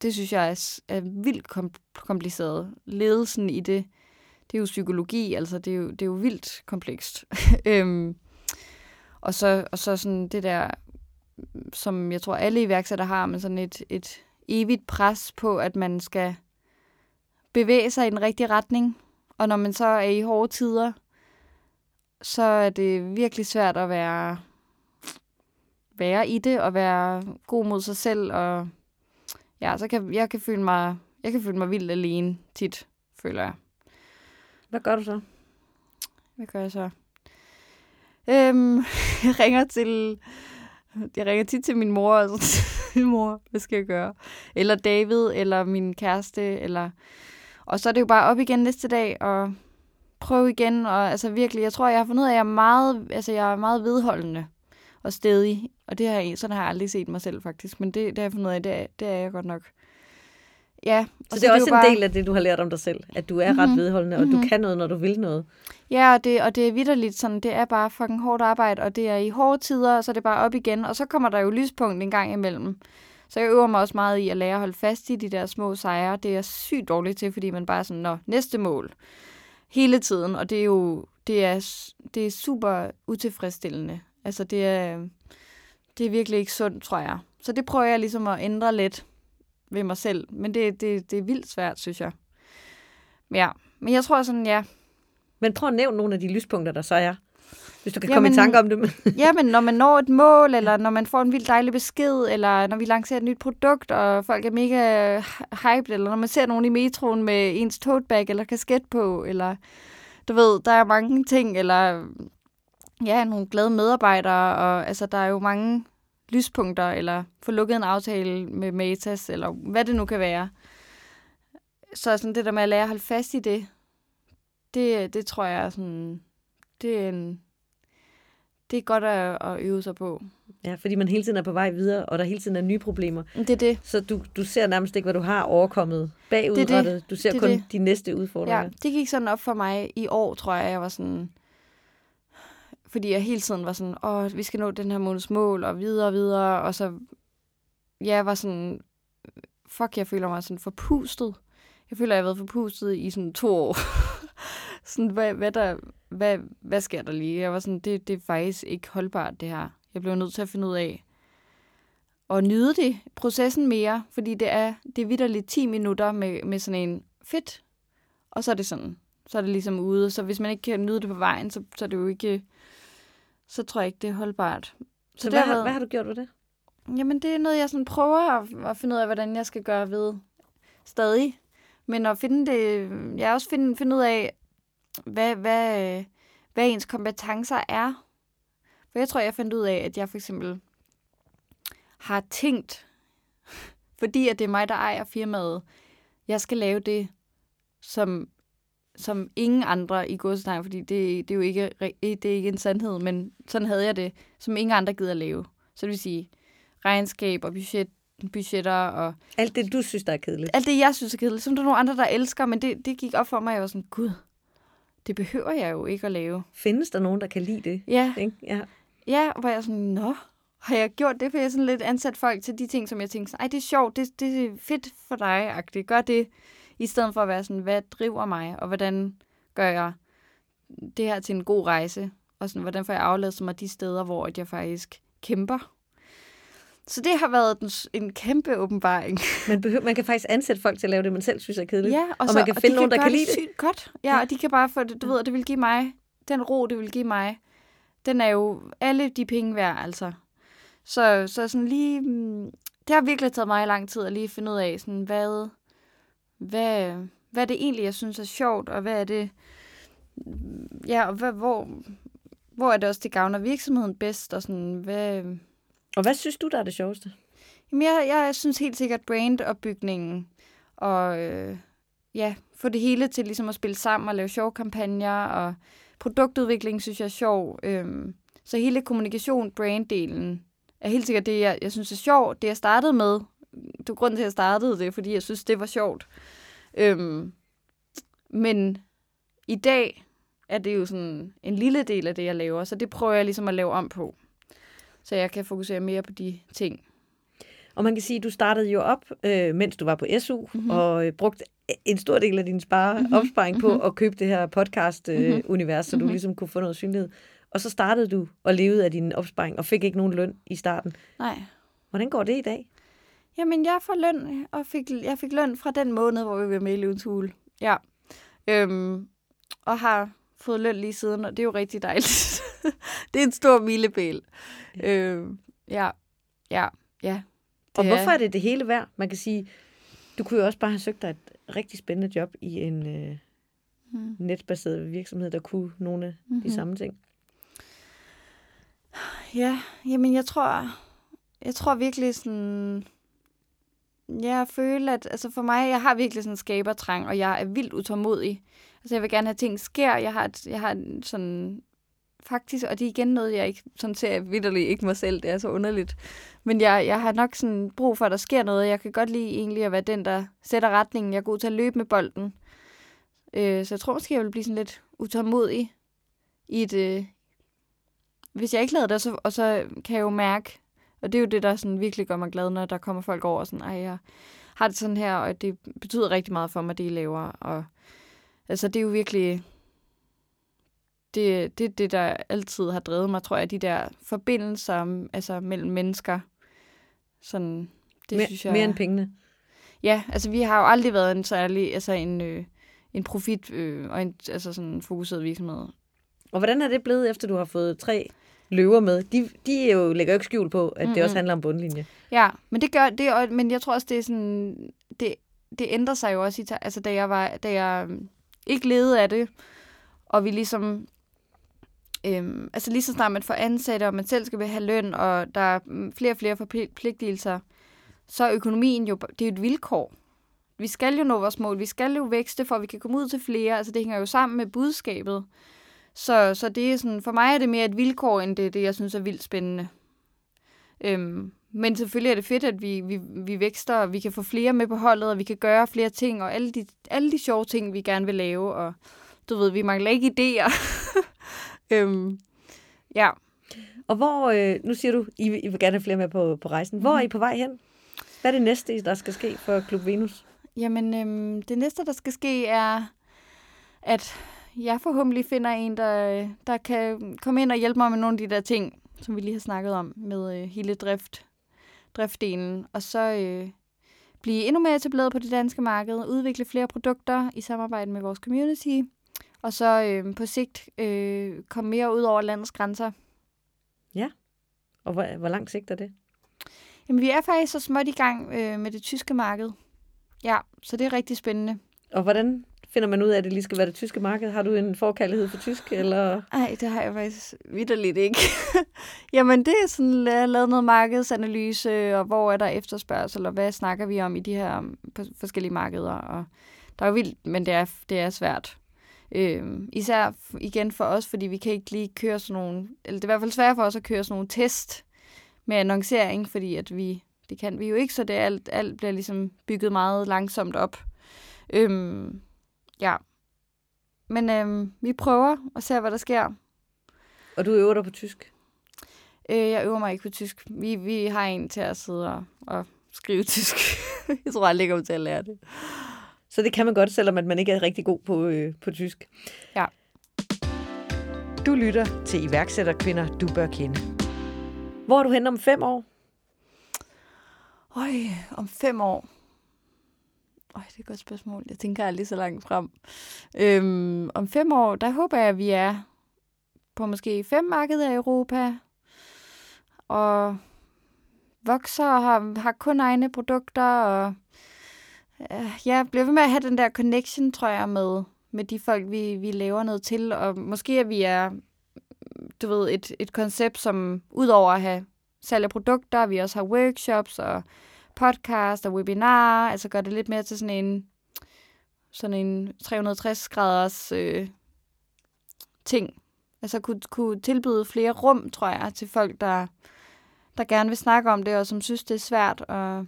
Det synes jeg er, er vildt kompliceret. Ledelsen i det, det er jo psykologi, altså det er jo, det er jo vildt komplekst. øhm, og så, og så sådan det der, som jeg tror alle iværksættere har, men sådan et, et evigt pres på, at man skal bevæge sig i den rigtige retning. Og når man så er i hårde tider, så er det virkelig svært at være, være i det og være god mod sig selv. Og ja, så kan jeg kan føle mig, jeg kan føle mig vildt alene tit, føler jeg. Hvad gør du så? Hvad gør jeg så? Øhm, jeg ringer til... Jeg ringer tit til min mor, og så min mor, hvad skal jeg gøre? Eller David, eller min kæreste, eller og så er det jo bare op igen næste dag og prøve igen. Og altså virkelig, jeg tror, jeg har fundet ud af, at jeg er meget, altså, jeg er meget vedholdende og stedig. Og det har, sådan har jeg aldrig set mig selv faktisk. Men det, det har jeg fundet ud af, det er, det er jeg godt nok. Ja. Så, og så det er også det er en bare... del af det, du har lært om dig selv. At du er mm-hmm. ret vedholdende, og mm-hmm. du mhm. kan noget, når du vil noget. Ja, og det, og det er vidderligt sådan, det er bare fucking hårdt arbejde, og det er i hårde tider, og så er det bare op igen. Og så kommer der jo lyspunkt en gang imellem. Så jeg øver mig også meget i at lære at holde fast i de der små sejre. Det er sygt dårligt til, fordi man bare er sådan, nå, næste mål. Hele tiden, og det er jo det er, det er super utilfredsstillende. Altså det er, det er virkelig ikke sundt, tror jeg. Så det prøver jeg ligesom at ændre lidt ved mig selv. Men det, det, det er vildt svært, synes jeg. Ja, men jeg tror sådan, ja. Men prøv at nævne nogle af de lyspunkter, der så er. Hvis du kan jamen, komme i tanke om det. ja, men når man når et mål, eller når man får en vildt dejlig besked, eller når vi lancerer et nyt produkt, og folk er mega hyped, eller når man ser nogen i metroen med ens tote bag eller kasket på, eller du ved, der er mange ting, eller ja, nogle glade medarbejdere, og altså, der er jo mange lyspunkter, eller få lukket en aftale med Metas, eller hvad det nu kan være. Så sådan det der med at lære at holde fast i det, det, det tror jeg er sådan, det er en, det er godt at, at øve sig på. Ja, fordi man hele tiden er på vej videre, og der hele tiden er nye problemer. Det er det. Så du, du ser nærmest ikke, hvad du har overkommet bagudrettet. Det det. Du ser det kun det. de næste udfordringer. Ja, det gik sådan op for mig i år, tror jeg. Jeg var sådan... Fordi jeg hele tiden var sådan, åh, vi skal nå den her måneds mål, og videre og videre. Og så, ja, jeg var sådan, fuck, jeg føler mig sådan forpustet. Jeg føler, jeg har været forpustet i sådan to år. sådan, hvad, hvad, der, hvad, hvad sker der lige? Jeg var sådan, det, det er faktisk ikke holdbart, det her. Jeg blev nødt til at finde ud af at nyde det, processen mere, fordi det er, det er vidderligt 10 minutter med, med sådan en fedt, og så er det sådan, så er det ligesom ude. Så hvis man ikke kan nyde det på vejen, så, så er det jo ikke, så tror jeg ikke, det er holdbart. Så, så hvad, har, hvad har du gjort ved det? Jamen, det er noget, jeg sådan prøver at, at finde ud af, hvordan jeg skal gøre ved stadig. Men at finde det, jeg også finde, finde ud af, hvad, hvad, hvad ens kompetencer er. For jeg tror, jeg fandt ud af, at jeg for eksempel har tænkt, fordi at det er mig, der ejer firmaet, jeg skal lave det, som, som ingen andre i godstegn, fordi det, det er jo ikke, det er ikke en sandhed, men sådan havde jeg det, som ingen andre gider lave. Så det vil sige regnskab og budget, budgetter og... Alt det, du synes, der er kedeligt. Alt det, jeg synes er kedeligt, som der er nogle andre, der elsker, men det, det gik op for mig, jeg var sådan, gud, det behøver jeg jo ikke at lave. Findes der nogen, der kan lide det? Ja. Ikke? ja. Ja, hvor jeg sådan, nå, har jeg gjort det? For jeg er sådan lidt ansat folk til de ting, som jeg tænkte, ej, det er sjovt, det, det er fedt for dig, agtigt. Gør det, i stedet for at være sådan, hvad driver mig, og hvordan gør jeg det her til en god rejse? Og sådan, hvordan får jeg afladet mig de steder, hvor jeg faktisk kæmper? Så det har været en, en kæmpe åbenbaring. Man, behøver, man kan faktisk ansætte folk til at lave det, man selv synes er kedeligt. Ja, og, og så, man kan og finde de nogen, kan der kan lide det. det. Sygt godt. Ja, ja, og de kan bare få det, du ved, det vil give mig, den ro, det vil give mig, den er jo alle de penge værd, altså. Så, så sådan lige, mm, det har virkelig taget mig lang tid at lige finde ud af, sådan, hvad, hvad, hvad er det egentlig, jeg synes er sjovt, og hvad er det, ja, og hvad, hvor, hvor er det også, det gavner virksomheden bedst, og sådan, hvad... Og hvad synes du, der er det sjoveste? Jamen, jeg, jeg synes helt sikkert brandopbygningen, og øh, ja, få det hele til ligesom at spille sammen og lave sjove kampagner, og produktudvikling synes jeg er sjov. Øhm, så hele kommunikation, branddelen, er helt sikkert det, jeg, jeg synes er sjovt. Det, jeg startede med, det var grunden til, at jeg startede det, fordi jeg synes, det var sjovt. Øhm, men i dag er det jo sådan en lille del af det, jeg laver, så det prøver jeg ligesom at lave om på. Så jeg kan fokusere mere på de ting. Og man kan sige, at du startede jo op, øh, mens du var på SU, mm-hmm. og øh, brugte en stor del af din spare mm-hmm. opsparing på mm-hmm. at købe det her podcast-univers, øh, så du mm-hmm. ligesom kunne få noget synlighed. Og så startede du og levede af din opsparing, og fik ikke nogen løn i starten. Nej. Hvordan går det i dag? Jamen, jeg får løn, og fik, jeg fik løn fra den måned, hvor vi var med i Løvens Hule. Ja. Øhm, og har fået løn lige siden, og det er jo rigtig dejligt. det er en stor milepæl. Ja. Øhm, ja, ja, ja. Og hvorfor er det det hele værd? Man kan sige, du kunne jo også bare have søgt dig et rigtig spændende job i en øh, hmm. netbaseret virksomhed, der kunne nogle af mm-hmm. de samme ting. Ja, jamen jeg tror, jeg tror virkelig sådan, jeg føler, at altså for mig, jeg har virkelig sådan en skabertrang, og jeg er vildt utålmodig. Altså jeg vil gerne have ting sker. Jeg har, et, jeg har sådan faktisk, og det er igen noget, jeg ikke sådan ser vidderligt ikke mig selv, det er så underligt. Men jeg, jeg har nok sådan brug for, at der sker noget. Jeg kan godt lide egentlig at være den, der sætter retningen. Jeg er god til at løbe med bolden. Øh, så jeg tror måske, jeg vil blive sådan lidt utålmodig i et... Øh, hvis jeg ikke lavede det, så, og så kan jeg jo mærke, og det er jo det, der sådan virkelig gør mig glad, når der kommer folk over og sådan, ej, jeg har det sådan her, og det betyder rigtig meget for mig, det I laver. Og altså, det er jo virkelig det, det det, der altid har drevet mig, tror jeg, de der forbindelser altså, mellem mennesker. Sådan, det mere, synes jeg... Mere end pengene? Ja, altså vi har jo aldrig været en særlig, altså en, øh, en profit øh, og en altså sådan fokuseret virksomhed. Og hvordan er det blevet, efter du har fået tre løver med? De, de er jo, lægger jo ikke skjul på, at mm-hmm. det også handler om bundlinje. Ja, men det gør det, men jeg tror også, det er sådan, det, det ændrer sig jo også i, altså da jeg var, da jeg ikke levede af det, og vi ligesom Øhm, altså lige så snart man får ansatte, og man selv skal have løn, og der er mm, flere og flere forpligtelser, så er økonomien jo, det er jo et vilkår. Vi skal jo nå vores mål, vi skal jo vækste, for at vi kan komme ud til flere. Altså det hænger jo sammen med budskabet. Så, så det er sådan, for mig er det mere et vilkår, end det, det jeg synes er vildt spændende. Øhm, men selvfølgelig er det fedt, at vi, vi, vi vækster, og vi kan få flere med på holdet, og vi kan gøre flere ting, og alle de, alle de sjove ting, vi gerne vil lave. Og du ved, vi mangler ikke idéer. Øhm, ja. Og hvor, øh, nu siger du, I, I vil gerne have flere med på, på rejsen. Hvor mm. er I mhm. på vej hen? Hvad er det næste, der skal ske for Klub Venus? Jamen, øhm, det næste, der skal ske, er, at jeg forhåbentlig finder en, der, der kan komme ind og hjælpe mig med nogle af de der ting, som vi lige har snakket om med øh, hele drift, driftdelen. Og så øh, blive endnu mere etableret på det danske marked, udvikle flere produkter i samarbejde med vores community, og så øh, på sigt øh, komme mere ud over landets grænser. Ja, og hvor, hvor lang sigt er det? Jamen, vi er faktisk så småt i gang øh, med det tyske marked. Ja, så det er rigtig spændende. Og hvordan finder man ud af, at det lige skal være det tyske marked? Har du en forkærlighed for tysk, eller? Nej, det har jeg faktisk vidderligt ikke. Jamen, det er sådan, jeg har lavet noget markedsanalyse, og hvor er der efterspørgsel, og hvad snakker vi om i de her um, forskellige markeder, og der er jo vildt, men det er, det er svært. Øh, især igen for os, fordi vi kan ikke lige køre sådan nogle, eller det er i hvert fald svært for os at køre sådan nogle test med annoncering, fordi at vi, det kan vi jo ikke, så det alt, alt bliver ligesom bygget meget langsomt op. Øhm, ja. Men øhm, vi prøver og ser, hvad der sker. Og du øver dig på tysk? Øh, jeg øver mig ikke på tysk. Vi, vi har en til at sidde og, og skrive tysk. jeg tror aldrig, jeg kommer til at lære det. Så det kan man godt, selvom at man ikke er rigtig god på, øh, på tysk. Ja. Du lytter til iværksætterkvinder, du bør kende. Hvor er du henne om fem år? Øj, om fem år. Øj, det er et godt spørgsmål. Jeg tænker aldrig så langt frem. Øhm, om fem år, der håber jeg, at vi er på måske fem markeder i Europa. Og vokser og har, har kun egne produkter. Og Øh, jeg bliver ved med at have den der connection, tror jeg, med, med de folk, vi, vi laver noget til. Og måske at vi er du ved, et, et koncept, som udover at have salg af produkter, vi også har workshops og podcast og webinarer, altså gør det lidt mere til sådan en, sådan en 360 graders øh, ting. Altså kunne, kunne tilbyde flere rum, tror jeg, til folk, der, der gerne vil snakke om det, og som synes, det er svært. Og,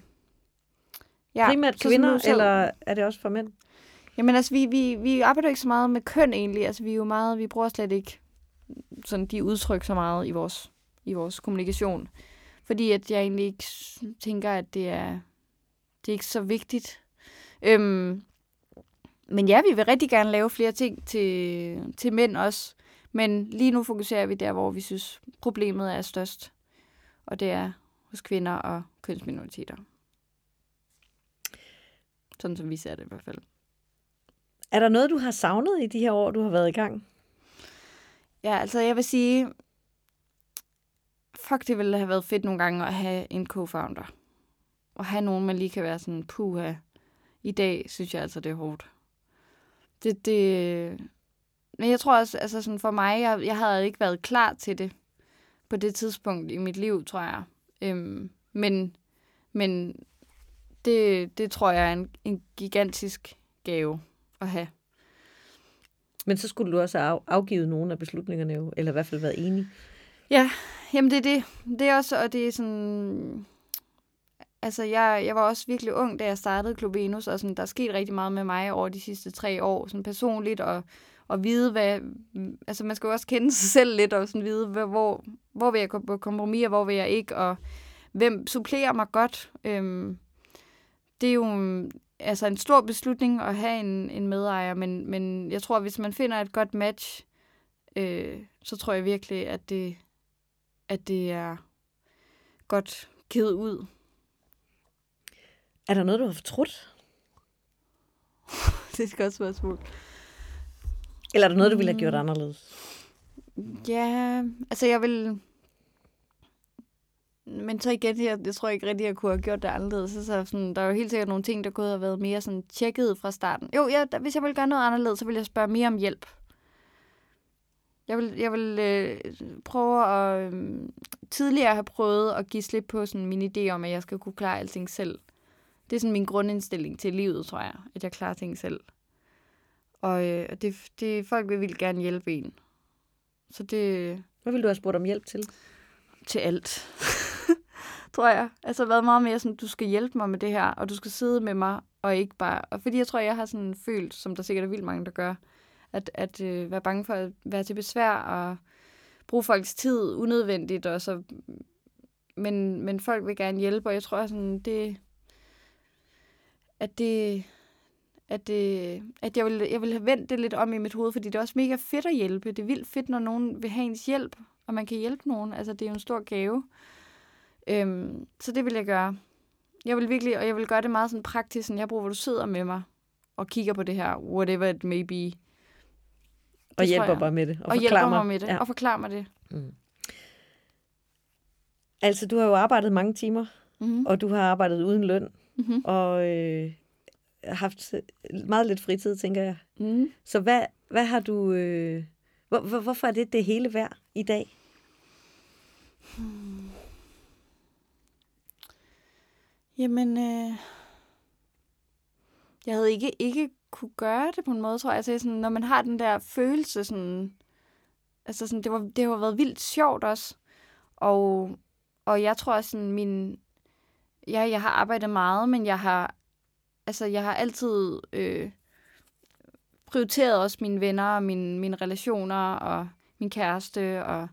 ja, Primært kvinder, så, eller er det også for mænd? Jamen altså, vi, vi, vi arbejder ikke så meget med køn egentlig. Altså, vi er jo meget, vi bruger slet ikke sådan de udtryk så meget i vores, i vores kommunikation. Fordi at jeg egentlig ikke tænker, at det er, det er ikke så vigtigt. Øhm, men ja, vi vil rigtig gerne lave flere ting til, til mænd også. Men lige nu fokuserer vi der, hvor vi synes, problemet er størst. Og det er hos kvinder og kønsminoriteter. Sådan som vi ser det i hvert fald. Er der noget, du har savnet i de her år, du har været i gang? Ja, altså jeg vil sige, fuck, det ville have været fedt nogle gange at have en co-founder. Og have nogen, man lige kan være sådan, puha, i dag synes jeg altså, det er hårdt. Det, det... Men jeg tror også, altså sådan for mig, jeg, jeg havde ikke været klar til det på det tidspunkt i mit liv, tror jeg. Øhm, men men det, det tror jeg er en, en gigantisk gave at have. Men så skulle du også have afgivet nogle af beslutningerne jo, eller i hvert fald været enig. Ja, jamen det er det. Det er også, og det er sådan... Altså, jeg, jeg var også virkelig ung, da jeg startede Klub Venus, og sådan, der er sket rigtig meget med mig over de sidste tre år, sådan personligt, og, og vide, hvad... Altså, man skal jo også kende sig selv lidt, og sådan vide, hvad, hvor, hvor vil jeg gå på kompromis, og hvor vil jeg ikke, og hvem supplerer mig godt. Øhm, det er jo altså en stor beslutning at have en, en medejer, men, men jeg tror, at hvis man finder et godt match, øh, så tror jeg virkelig, at det, at det er godt givet ud. Er der noget, du har fortrudt? det er et godt spørgsmål. Eller er der noget, du ville have gjort anderledes? Ja, altså jeg vil men så igen, jeg, jeg tror ikke rigtig, jeg kunne have gjort det anderledes. Så, så sådan, der er jo helt sikkert nogle ting, der kunne have været mere sådan tjekket fra starten. Jo, ja, hvis jeg ville gøre noget anderledes, så ville jeg spørge mere om hjælp. Jeg vil, jeg vil øh, prøve at øh, tidligere have prøvet at give slip på sådan min idé om, at jeg skal kunne klare alting selv. Det er sådan min grundindstilling til livet, tror jeg, at jeg klarer ting selv. Og øh, det, det, folk vil vildt gerne hjælpe en. Så det... Hvad vil du have spurgt om hjælp til? Til alt. tror jeg. Altså været meget mere sådan, du skal hjælpe mig med det her, og du skal sidde med mig, og ikke bare... Og fordi jeg tror, jeg har sådan følt, som der sikkert er vildt mange, der gør, at, at øh, være bange for at være til besvær, og bruge folks tid unødvendigt, og så... Men, men folk vil gerne hjælpe, og jeg tror sådan, det... At det at, det, at jeg, vil, jeg vil have vendt det lidt om i mit hoved, fordi det er også mega fedt at hjælpe. Det er vildt fedt, når nogen vil have ens hjælp, og man kan hjælpe nogen. Altså, det er jo en stor gave. Øhm, så det vil jeg gøre. Jeg vil virkelig, og jeg vil gøre det meget sådan praktisk, sådan jeg bruger, hvor du sidder med mig og kigger på det her, whatever it may be. Det og hjælper mig med det. Og, og hjælper mig med det, ja. og forklarer mig det. Mm. Altså, du har jo arbejdet mange timer, mm-hmm. og du har arbejdet uden løn. Mm-hmm. Og øh, haft meget lidt fritid, tænker jeg. Mm. Så hvad, hvad har du... Øh, hvor, hvor, hvorfor er det det hele værd i dag? Hmm. Jamen, øh, jeg havde ikke, ikke kunne gøre det på en måde, tror jeg. Altså, sådan, når man har den der følelse, sådan, altså sådan, det, var, det har været vildt sjovt også. Og, og jeg tror, sådan, min, ja, jeg har arbejdet meget, men jeg har, altså, jeg har altid øh, prioriteret også mine venner og mine, mine relationer og min kæreste. Og,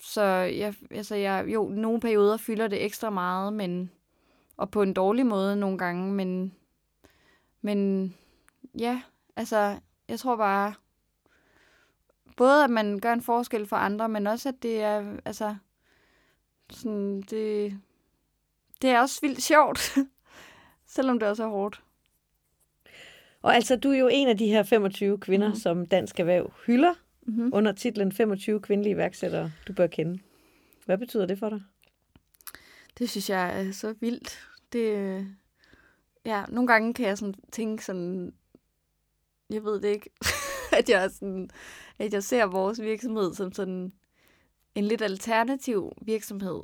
så jeg, altså, jeg, jo, nogle perioder fylder det ekstra meget, men, og på en dårlig måde nogle gange, men, men ja, altså, jeg tror bare, både at man gør en forskel for andre, men også at det er, altså, sådan, det, det er også vildt sjovt, selvom det også er hårdt. Og altså, du er jo en af de her 25 kvinder, mm. som Dansk Erhverv hylder mm-hmm. under titlen 25 kvindelige iværksættere, du bør kende. Hvad betyder det for dig? Det synes jeg er så vildt. Det, ja, nogle gange kan jeg sådan tænke sådan, jeg ved det ikke, at jeg, sådan, at jeg ser vores virksomhed som sådan en lidt alternativ virksomhed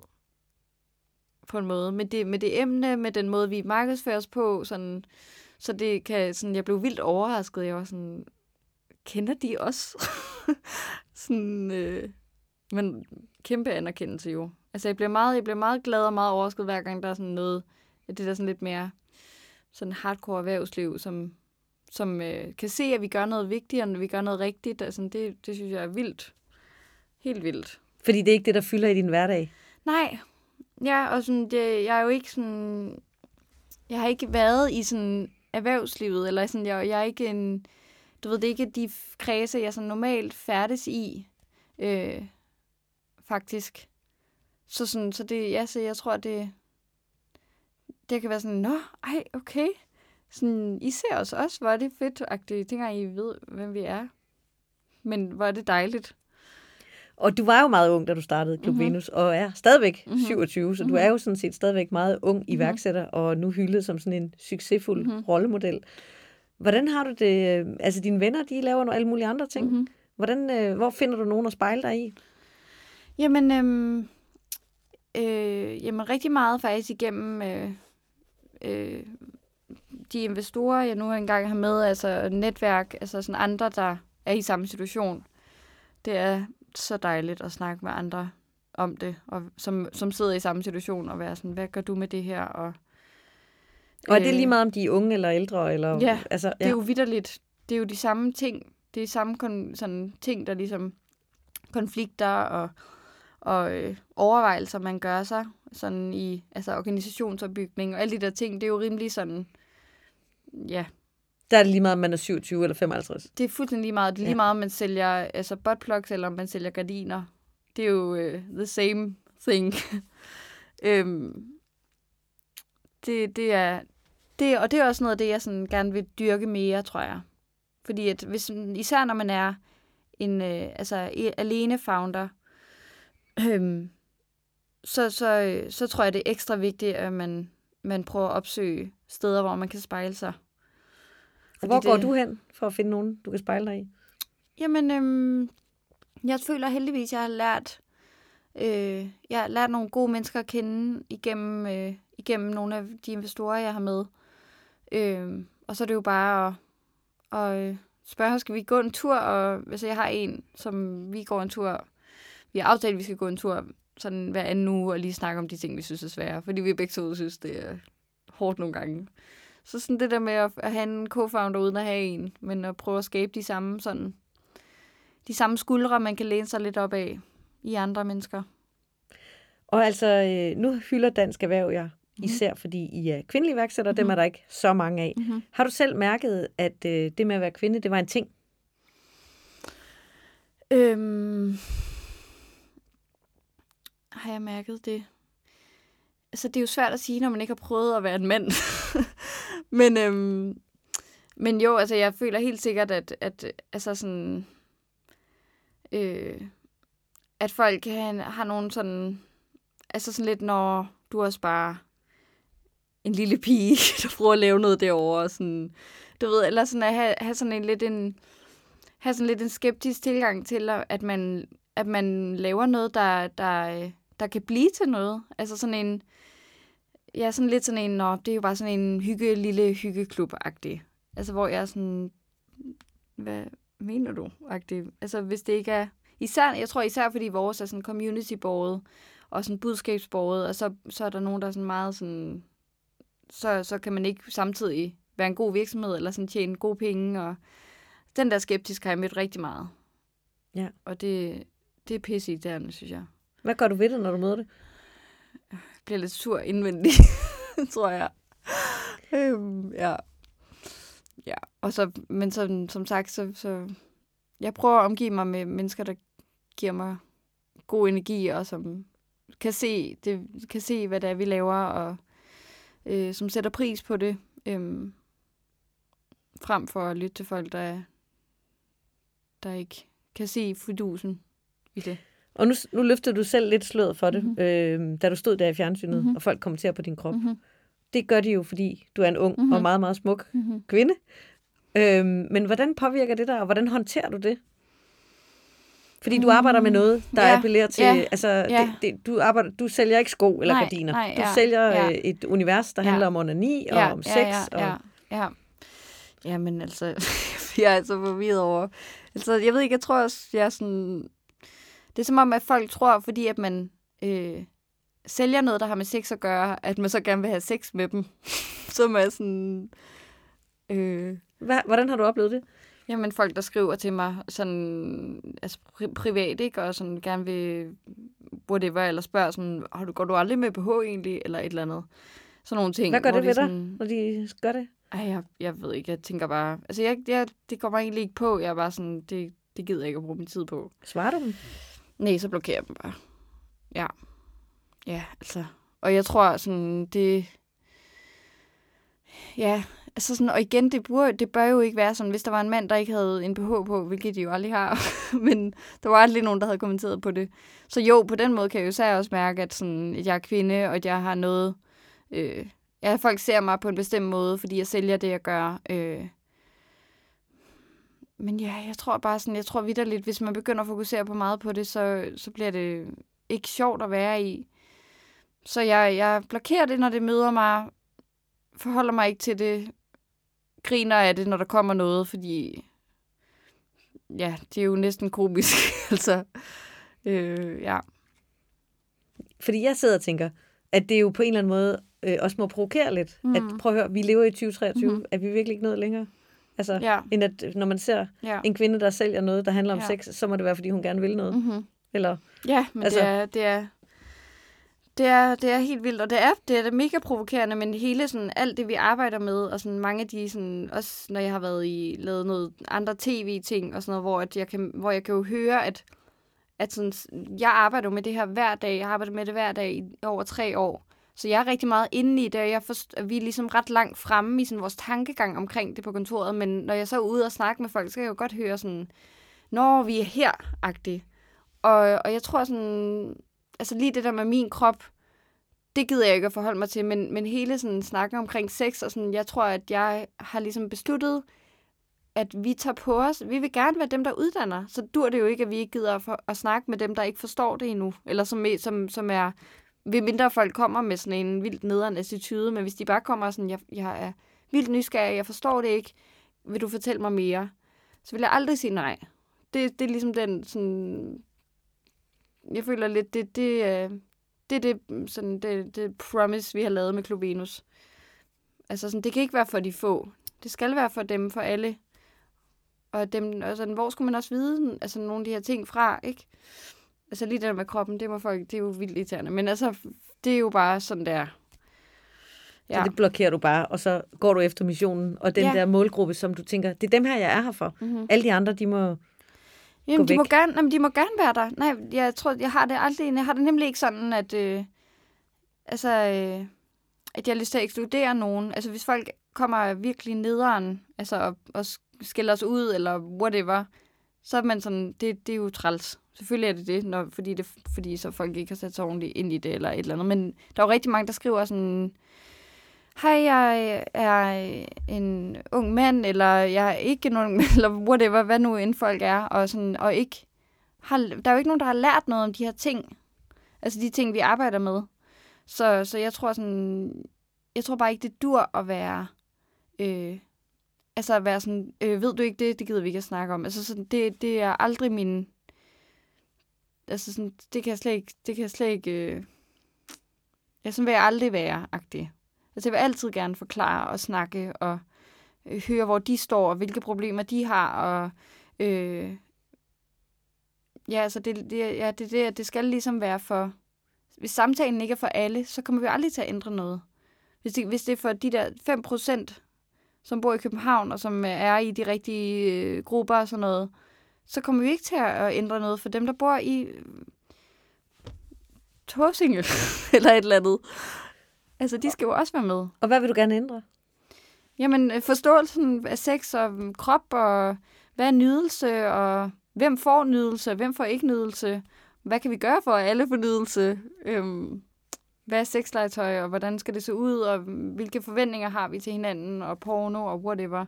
på en måde. Med det, med det emne, med den måde, vi markedsfører os på, sådan, så det kan, sådan, jeg blev vildt overrasket. Jeg var sådan, kender de os? sådan, øh, men kæmpe anerkendelse jo. Altså, jeg bliver meget, jeg bliver meget glad og meget overrasket, hver gang der er sådan noget, det der sådan lidt mere sådan hardcore erhvervsliv, som, som øh, kan se, at vi gør noget vigtigt, og vi gør noget rigtigt. Altså, det, det synes jeg er vildt. Helt vildt. Fordi det er ikke det, der fylder i din hverdag? Nej. Ja, og sådan, det, jeg er jo ikke sådan... Jeg har ikke været i sådan erhvervslivet, eller sådan, jeg, jeg er ikke en... Du ved, det er ikke de kredse, jeg sådan normalt færdes i, øh, faktisk. Så, sådan, så det, ja, så jeg tror, det, det kan være sådan, nå, ej, okay. Sådan, I ser os også, hvor er det fedt-agtigt. Tænker, I ved, hvem vi er. Men hvor er det dejligt. Og du var jo meget ung, da du startede Klub mm-hmm. Venus, og er stadigvæk mm-hmm. 27, så mm-hmm. du er jo sådan set stadigvæk meget ung mhm. iværksætter, mm-hmm. og nu hyldet som sådan en succesfuld mm-hmm. rollemodel. Hvordan har du det? Altså dine venner, de laver nogle alle mulige andre ting. Mm-hmm. Hvordan, øh, hvor finder du nogen at spejle dig i? Jamen, øhm, øh, jamen rigtig meget faktisk igennem øh, øh, de investorer, jeg nu engang har med, altså netværk, altså sådan andre, der er i samme situation. Det er så dejligt at snakke med andre om det, og som, som sidder i samme situation, og være sådan, hvad gør du med det her? Og, og er det lige meget, om de er unge eller ældre? Eller, ja, altså, ja, det er jo vidderligt. Det er jo de samme ting. Det er samme kon, sådan, ting, der ligesom konflikter og, og øh, overvejelser, man gør sig sådan i altså organisationsopbygning og alle de der ting. Det er jo rimelig sådan, ja, der er det lige meget, om man er 27 eller 55. Det er fuldstændig lige meget. Det er lige ja. meget, om man sælger altså buttplugs, eller om man sælger gardiner. Det er jo uh, the same thing. øhm, det, det er, det, og det er også noget af det, jeg sådan gerne vil dyrke mere, tror jeg. Fordi at hvis, især når man er en øh, altså, alene founder, øhm, så, så, så tror jeg, det er ekstra vigtigt, at man, man prøver at opsøge steder, hvor man kan spejle sig. Hvor går det... du hen for at finde nogen, du kan spejle dig i? Jamen, øhm, jeg føler heldigvis, at jeg har lært, øh, jeg har lært nogle gode mennesker at kende igennem, øh, igennem nogle af de investorer, jeg har med. Øh, Øh, og så er det jo bare at, at øh, spørge, skal vi gå en tur? Og hvis jeg har en, som vi går en tur, vi har aftalt, at vi skal gå en tur sådan hver anden uge og lige snakke om de ting, vi synes er svære. Fordi vi begge to synes, det er hårdt nogle gange. Så sådan det der med at, at have en co-founder uden at have en, men at prøve at skabe de samme sådan, de samme skuldre, man kan læne sig lidt op af i andre mennesker. Og altså, øh, nu hylder Dansk Erhverv jer især fordi I er kvindelige iværksættere, mm-hmm. dem er der ikke så mange af. Mm-hmm. Har du selv mærket, at øh, det med at være kvinde, det var en ting? Øhm, har jeg mærket det? Altså, det er jo svært at sige, når man ikke har prøvet at være en mand. men, øhm, men jo, altså, jeg føler helt sikkert, at, at altså sådan, øh, at folk har, har nogle sådan, altså sådan lidt, når du også bare en lille pige, der prøver at lave noget derovre. Sådan, du ved, eller sådan at have, have sådan en lidt en, have sådan lidt en skeptisk tilgang til, at man, at man laver noget, der, der, der kan blive til noget. Altså sådan en, ja, sådan lidt sådan en, nå, det er jo bare sådan en hygge, lille hyggeklub-agtig. Altså hvor jeg er sådan, hvad mener du? -agtig? Altså hvis det ikke er, især, jeg tror især fordi vores er sådan community-borget, og sådan budskabsborget, og så, så er der nogen, der er sådan meget sådan, så, så kan man ikke samtidig være en god virksomhed, eller sådan tjene gode penge, og den der skeptisk har jeg mødt rigtig meget. Ja. Og det, det er pisse der, synes jeg. Hvad gør du ved det, når du møder det? Jeg bliver lidt sur indvendigt, tror jeg. Øhm, ja. Ja, og så, men så, som sagt, så, så jeg prøver at omgive mig med mennesker, der giver mig god energi, og som kan se, det, kan se hvad det er, vi laver, og øh, som sætter pris på det, øh, frem for at lytte til folk, der, der ikke kan se fidusen i det. Og nu, nu løftede du selv lidt sløret for det, mm-hmm. øh, da du stod der i fjernsynet, mm-hmm. og folk kommenterer på din krop. Mm-hmm. Det gør de jo, fordi du er en ung mm-hmm. og meget, meget smuk mm-hmm. kvinde. Øh, men hvordan påvirker det dig, og hvordan håndterer du det? Fordi du arbejder med noget, der ja, appellerer til... Ja, altså, ja. Det, det, du, arbejder, du sælger ikke sko eller nej, gardiner. Nej, ja, du sælger ja. Øh, et univers, der ja. handler om onani og ja, om sex. Ja, ja, og... ja, ja. Jamen altså, jeg er så forvirret over... Altså, jeg ved ikke, jeg tror også, jeg er sådan... Det er som om, at folk tror, fordi at man øh, sælger noget, der har med sex at gøre, at man så gerne vil have sex med dem. som er sådan... Øh, Hvad, hvordan har du oplevet det? Jamen folk, der skriver til mig sådan, altså pri- privat, ikke? Og sådan gerne vil, whatever, eller spørger sådan, har du, går du aldrig med BH egentlig? Eller et eller andet. Sådan nogle ting. Hvad gør det ved dig, når de gør det? Ej, jeg, jeg ved ikke, jeg tænker bare, altså jeg, jeg, det kommer egentlig ikke på. Jeg er bare sådan, det, det gider jeg ikke at bruge min tid på. Svarer du dem? Nej, så blokerer jeg dem bare. Ja. Ja, altså. Og jeg tror sådan, det... Ja, Altså sådan, og igen, det, burde, det bør jo ikke være sådan, hvis der var en mand, der ikke havde en BH på, hvilket de jo aldrig har, men der var aldrig nogen, der havde kommenteret på det. Så jo, på den måde kan jeg jo især også mærke, at, sådan, at jeg er kvinde, og at jeg har noget... Øh, ja, folk ser mig på en bestemt måde, fordi jeg sælger det, jeg gør. Øh, men ja, jeg tror bare sådan, jeg tror vidderligt, hvis man begynder at fokusere på meget på det, så, så bliver det ikke sjovt at være i. Så jeg, jeg blokerer det, når det møder mig, forholder mig ikke til det, griner af det, når der kommer noget, fordi ja, det er jo næsten komisk. altså, øh, ja. Fordi jeg sidder og tænker, at det jo på en eller anden måde øh, også må provokere lidt. Mm. At prøv at høre, vi lever i 2023. Mm. Er vi virkelig ikke noget længere? Altså, ja. end at når man ser ja. en kvinde, der sælger noget, der handler om ja. sex, så må det være, fordi hun gerne vil noget. Mm-hmm. Eller, ja, men altså, det, er, det, er, det er, det er helt vildt, og det er, det er mega provokerende, men hele sådan, alt det, vi arbejder med, og sådan mange af de, sådan, også når jeg har været i, lavet noget andre tv-ting, og sådan noget, hvor, at jeg kan, hvor jeg kan jo høre, at, at sådan, jeg arbejder med det her hver dag, jeg arbejder med det hver dag i over tre år, så jeg er rigtig meget inde i det, og jeg forst- vi er ligesom ret langt fremme i sådan vores tankegang omkring det på kontoret, men når jeg så er ude og snakke med folk, så kan jeg jo godt høre sådan, når vi er her-agtigt. Og, og jeg tror sådan, altså lige det der med min krop, det gider jeg ikke at forholde mig til, men, men hele sådan snakken omkring sex, og sådan, jeg tror, at jeg har ligesom besluttet, at vi tager på os. Vi vil gerne være dem, der uddanner. Så dur det jo ikke, at vi ikke gider at, for, at snakke med dem, der ikke forstår det endnu. Eller som, som, som er, ved mindre folk kommer med sådan en vildt nederen attitude, men hvis de bare kommer sådan, jeg, jeg er vildt nysgerrig, jeg forstår det ikke, vil du fortælle mig mere? Så vil jeg aldrig sige nej. Det, det er ligesom den sådan, jeg føler lidt, det, det, er, det det, sådan, det, det promise, vi har lavet med Klub Venus. Altså, sådan, det kan ikke være for de få. Det skal være for dem, for alle. Og dem, altså, hvor skulle man også vide altså, nogle af de her ting fra, ikke? Altså lige det der med kroppen, det, må folk, det er jo vildt irriterende. Men altså, det er jo bare sådan der. Ja. Så det blokerer du bare, og så går du efter missionen, og den ja. der målgruppe, som du tænker, det er dem her, jeg er her for. Mm-hmm. Alle de andre, de må Jamen, de må, gerne, jamen, de må gerne være der. Nej, jeg tror, jeg har det aldrig... Jeg har det nemlig ikke sådan, at... Øh, altså, øh, at jeg har lyst til at ekskludere nogen. Altså, hvis folk kommer virkelig nederen, altså, og, og skælder os ud, eller whatever, så er man sådan, det, det er jo træls. Selvfølgelig er det det, når, fordi, det, fordi så folk ikke har sat sig ordentligt ind i det, eller et eller andet. Men der er jo rigtig mange, der skriver sådan, hej, jeg er en ung mand, eller jeg er ikke en ung eller whatever, hvad nu end folk er, og, sådan, og ikke har, der er jo ikke nogen, der har lært noget om de her ting. Altså de ting, vi arbejder med. Så, så jeg tror sådan, jeg tror bare ikke, det dur at være, øh, altså at være sådan, øh, ved du ikke det, det gider vi ikke at snakke om. Altså sådan, det, det er aldrig min, altså sådan, det kan jeg slet ikke, det kan jeg slet ikke, øh, ja, sådan vil jeg aldrig være, agtig. Altså jeg vil altid gerne forklare og snakke og øh, høre, hvor de står og hvilke problemer de har og øh, ja, altså det, det, ja, det, det, det skal ligesom være for, hvis samtalen ikke er for alle, så kommer vi aldrig til at ændre noget. Hvis det, hvis det er for de der 5%, som bor i København og som øh, er i de rigtige øh, grupper og sådan noget, så kommer vi ikke til at ændre noget for dem, der bor i øh, Torsinge eller et eller andet. Altså, de skal jo også være med. Og hvad vil du gerne ændre? Jamen, øh, forståelsen af sex og mm, krop, og hvad er nydelse, og hvem får nydelse, hvem får ikke nydelse, hvad kan vi gøre for, at alle får nydelse, øhm, hvad er sexlegetøj, og hvordan skal det se ud, og hvilke forventninger har vi til hinanden, og porno, og whatever.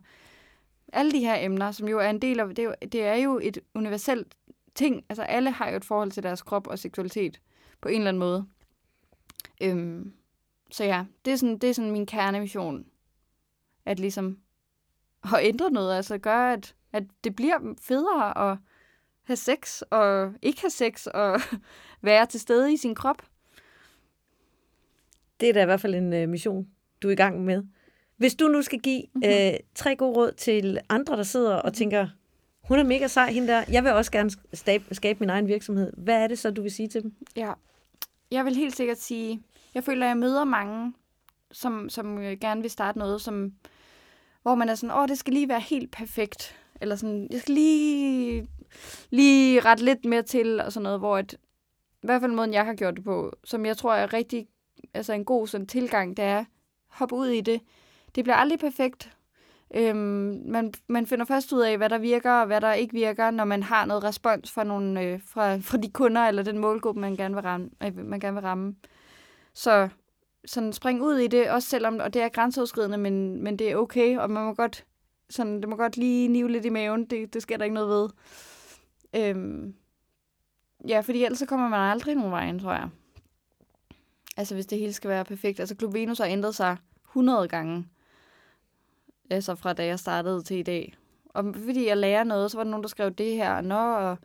Alle de her emner, som jo er en del af, det er jo, det er jo et universelt ting, altså alle har jo et forhold til deres krop og seksualitet, på en eller anden måde. Øhm, så ja, det er sådan, det er sådan min kernemission. At ligesom at ændre noget, altså gøre, at, at det bliver federe at have sex, og ikke have sex, og være til stede i sin krop. Det er da i hvert fald en uh, mission, du er i gang med. Hvis du nu skal give mm-hmm. uh, tre gode råd til andre, der sidder og tænker, hun er mega sej, hende der. Jeg vil også gerne skabe, skabe min egen virksomhed. Hvad er det så, du vil sige til dem? Ja, jeg vil helt sikkert sige, jeg føler, at jeg møder mange, som, som øh, gerne vil starte noget, som, hvor man er sådan, åh, det skal lige være helt perfekt. Eller sådan, jeg skal lige, lige ret lidt mere til, og sådan noget, hvor et, i hvert fald måden, jeg har gjort det på, som jeg tror er rigtig, altså en god sådan tilgang, det er, hoppe ud i det. Det bliver aldrig perfekt. Øhm, man, man finder først ud af, hvad der virker og hvad der ikke virker, når man har noget respons fra, nogle, øh, fra, fra de kunder eller den målgruppe, man gerne vil ramme. Øh, man gerne vil ramme. Så sådan spring ud i det, også selvom, og det er grænseoverskridende, men, men det er okay, og man må godt, sådan, det må godt lige nive lidt i maven, det, det sker der ikke noget ved. Øhm, ja, fordi ellers så kommer man aldrig nogen vejen, tror jeg. Altså hvis det hele skal være perfekt. Altså Klub Venus har ændret sig 100 gange. Altså fra da jeg startede til i dag. Og fordi jeg lærer noget, så var der nogen, der skrev det her, og nå, og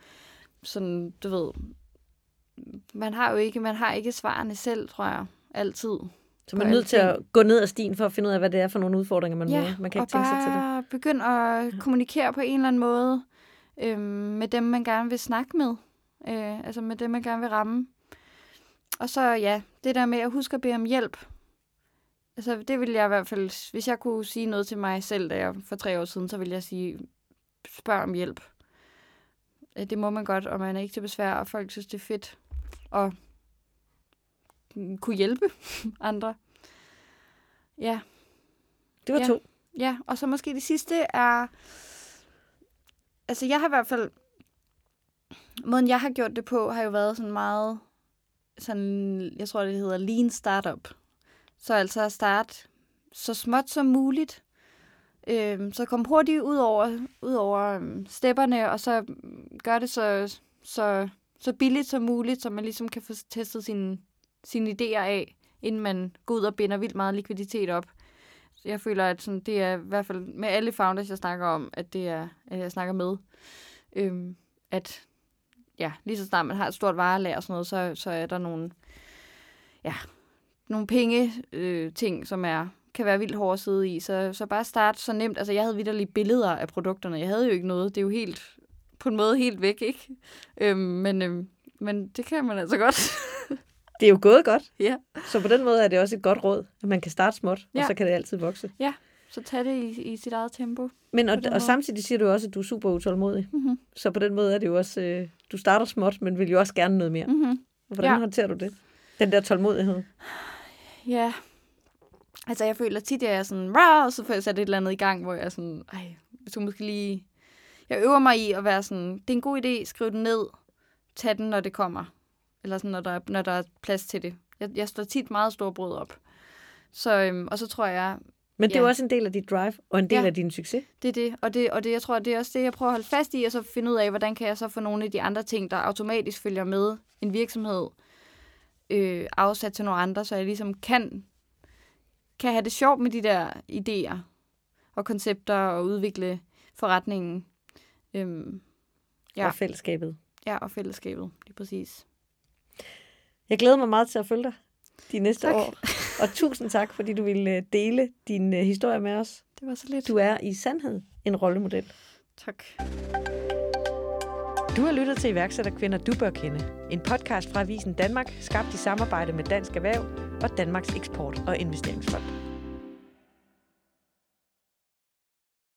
sådan, du ved, man har jo ikke, man har ikke svarene selv, tror jeg, altid. Så man er nødt til at gå ned ad stien for at finde ud af, hvad det er for nogle udfordringer, man ja, møder. Man kan ikke tænke sig til det. begynde at kommunikere på en eller anden måde øh, med dem, man gerne vil snakke med. Øh, altså med dem, man gerne vil ramme. Og så ja, det der med at huske at bede om hjælp. Altså det vil jeg i hvert fald, hvis jeg kunne sige noget til mig selv, da jeg for tre år siden, så ville jeg sige, spørg om hjælp. Det må man godt, og man er ikke til besvær, og folk synes, det er fedt og kunne hjælpe andre. Ja. Det var ja. to. Ja, og så måske det sidste er... Altså, jeg har i hvert fald... Måden, jeg har gjort det på, har jo været sådan meget... Sådan, jeg tror, det hedder lean startup. Så altså at starte så småt som muligt. Øhm, så kom hurtigt ud over, ud over øhm, stepperne, og så gør det så, så så billigt som muligt, så man ligesom kan få testet sine, sine idéer af, inden man går ud og binder vildt meget likviditet op. Så jeg føler, at sådan, det er i hvert fald med alle founders, jeg snakker om, at det er, at jeg snakker med, øhm, at ja, lige så snart man har et stort varelag og sådan noget, så, så er der nogle, ja, nogle penge øh, ting, som er kan være vildt hårdt at sidde i. Så, så bare start så nemt. Altså, jeg havde vidderlige billeder af produkterne. Jeg havde jo ikke noget. Det er jo helt på en måde helt væk, ikke? Øhm, men, øhm, men det kan man altså godt. det er jo gået godt. Ja. Så på den måde er det også et godt råd, at man kan starte småt, ja. og så kan det altid vokse. Ja, så tag det i, i sit eget tempo. Men og, og samtidig siger du også, at du er super utålmodig. Mm-hmm. Så på den måde er det jo også, øh, du starter småt, men vil jo også gerne noget mere. Mm-hmm. Hvordan ja. håndterer du det? Den der tålmodighed. Ja, altså jeg føler tit, at jeg er sådan, og så får jeg sat et eller andet i gang, hvor jeg er sådan, ej, hvis du måske lige jeg øver mig i at være sådan, det er en god idé, skriv den ned, tag den, når det kommer. Eller sådan, når der er, når der er plads til det. Jeg, jeg står tit meget stor brød op. Så, øhm, og så tror jeg, Men det er Ja. jo også en del af dit drive, og en del Ja. af din succes. det er det. Og, det, og det, jeg tror, det er også det, jeg prøver at holde fast i, og så finde ud af, hvordan kan jeg så få nogle af de andre ting, der automatisk følger med en virksomhed, øh, afsat til nogle andre, så jeg ligesom kan, kan have det sjovt med de der idéer og koncepter og udvikle forretningen. Øhm, Ja. Og fællesskabet. ja, og fællesskabet, lige præcis. Jeg glæder mig meget til at følge dig de næste Tak. år. Og tusind tak, fordi du ville øh, dele din øh, historie med os. Det var så lidt. Du er i sandhed en rollemodel. Tak. Du har lyttet til iværksætterkvinder, du bør kende. En podcast fra Avisen Danmark, skabt i samarbejde med Dansk Erhverv og Danmarks Eksport- og Investeringsfond.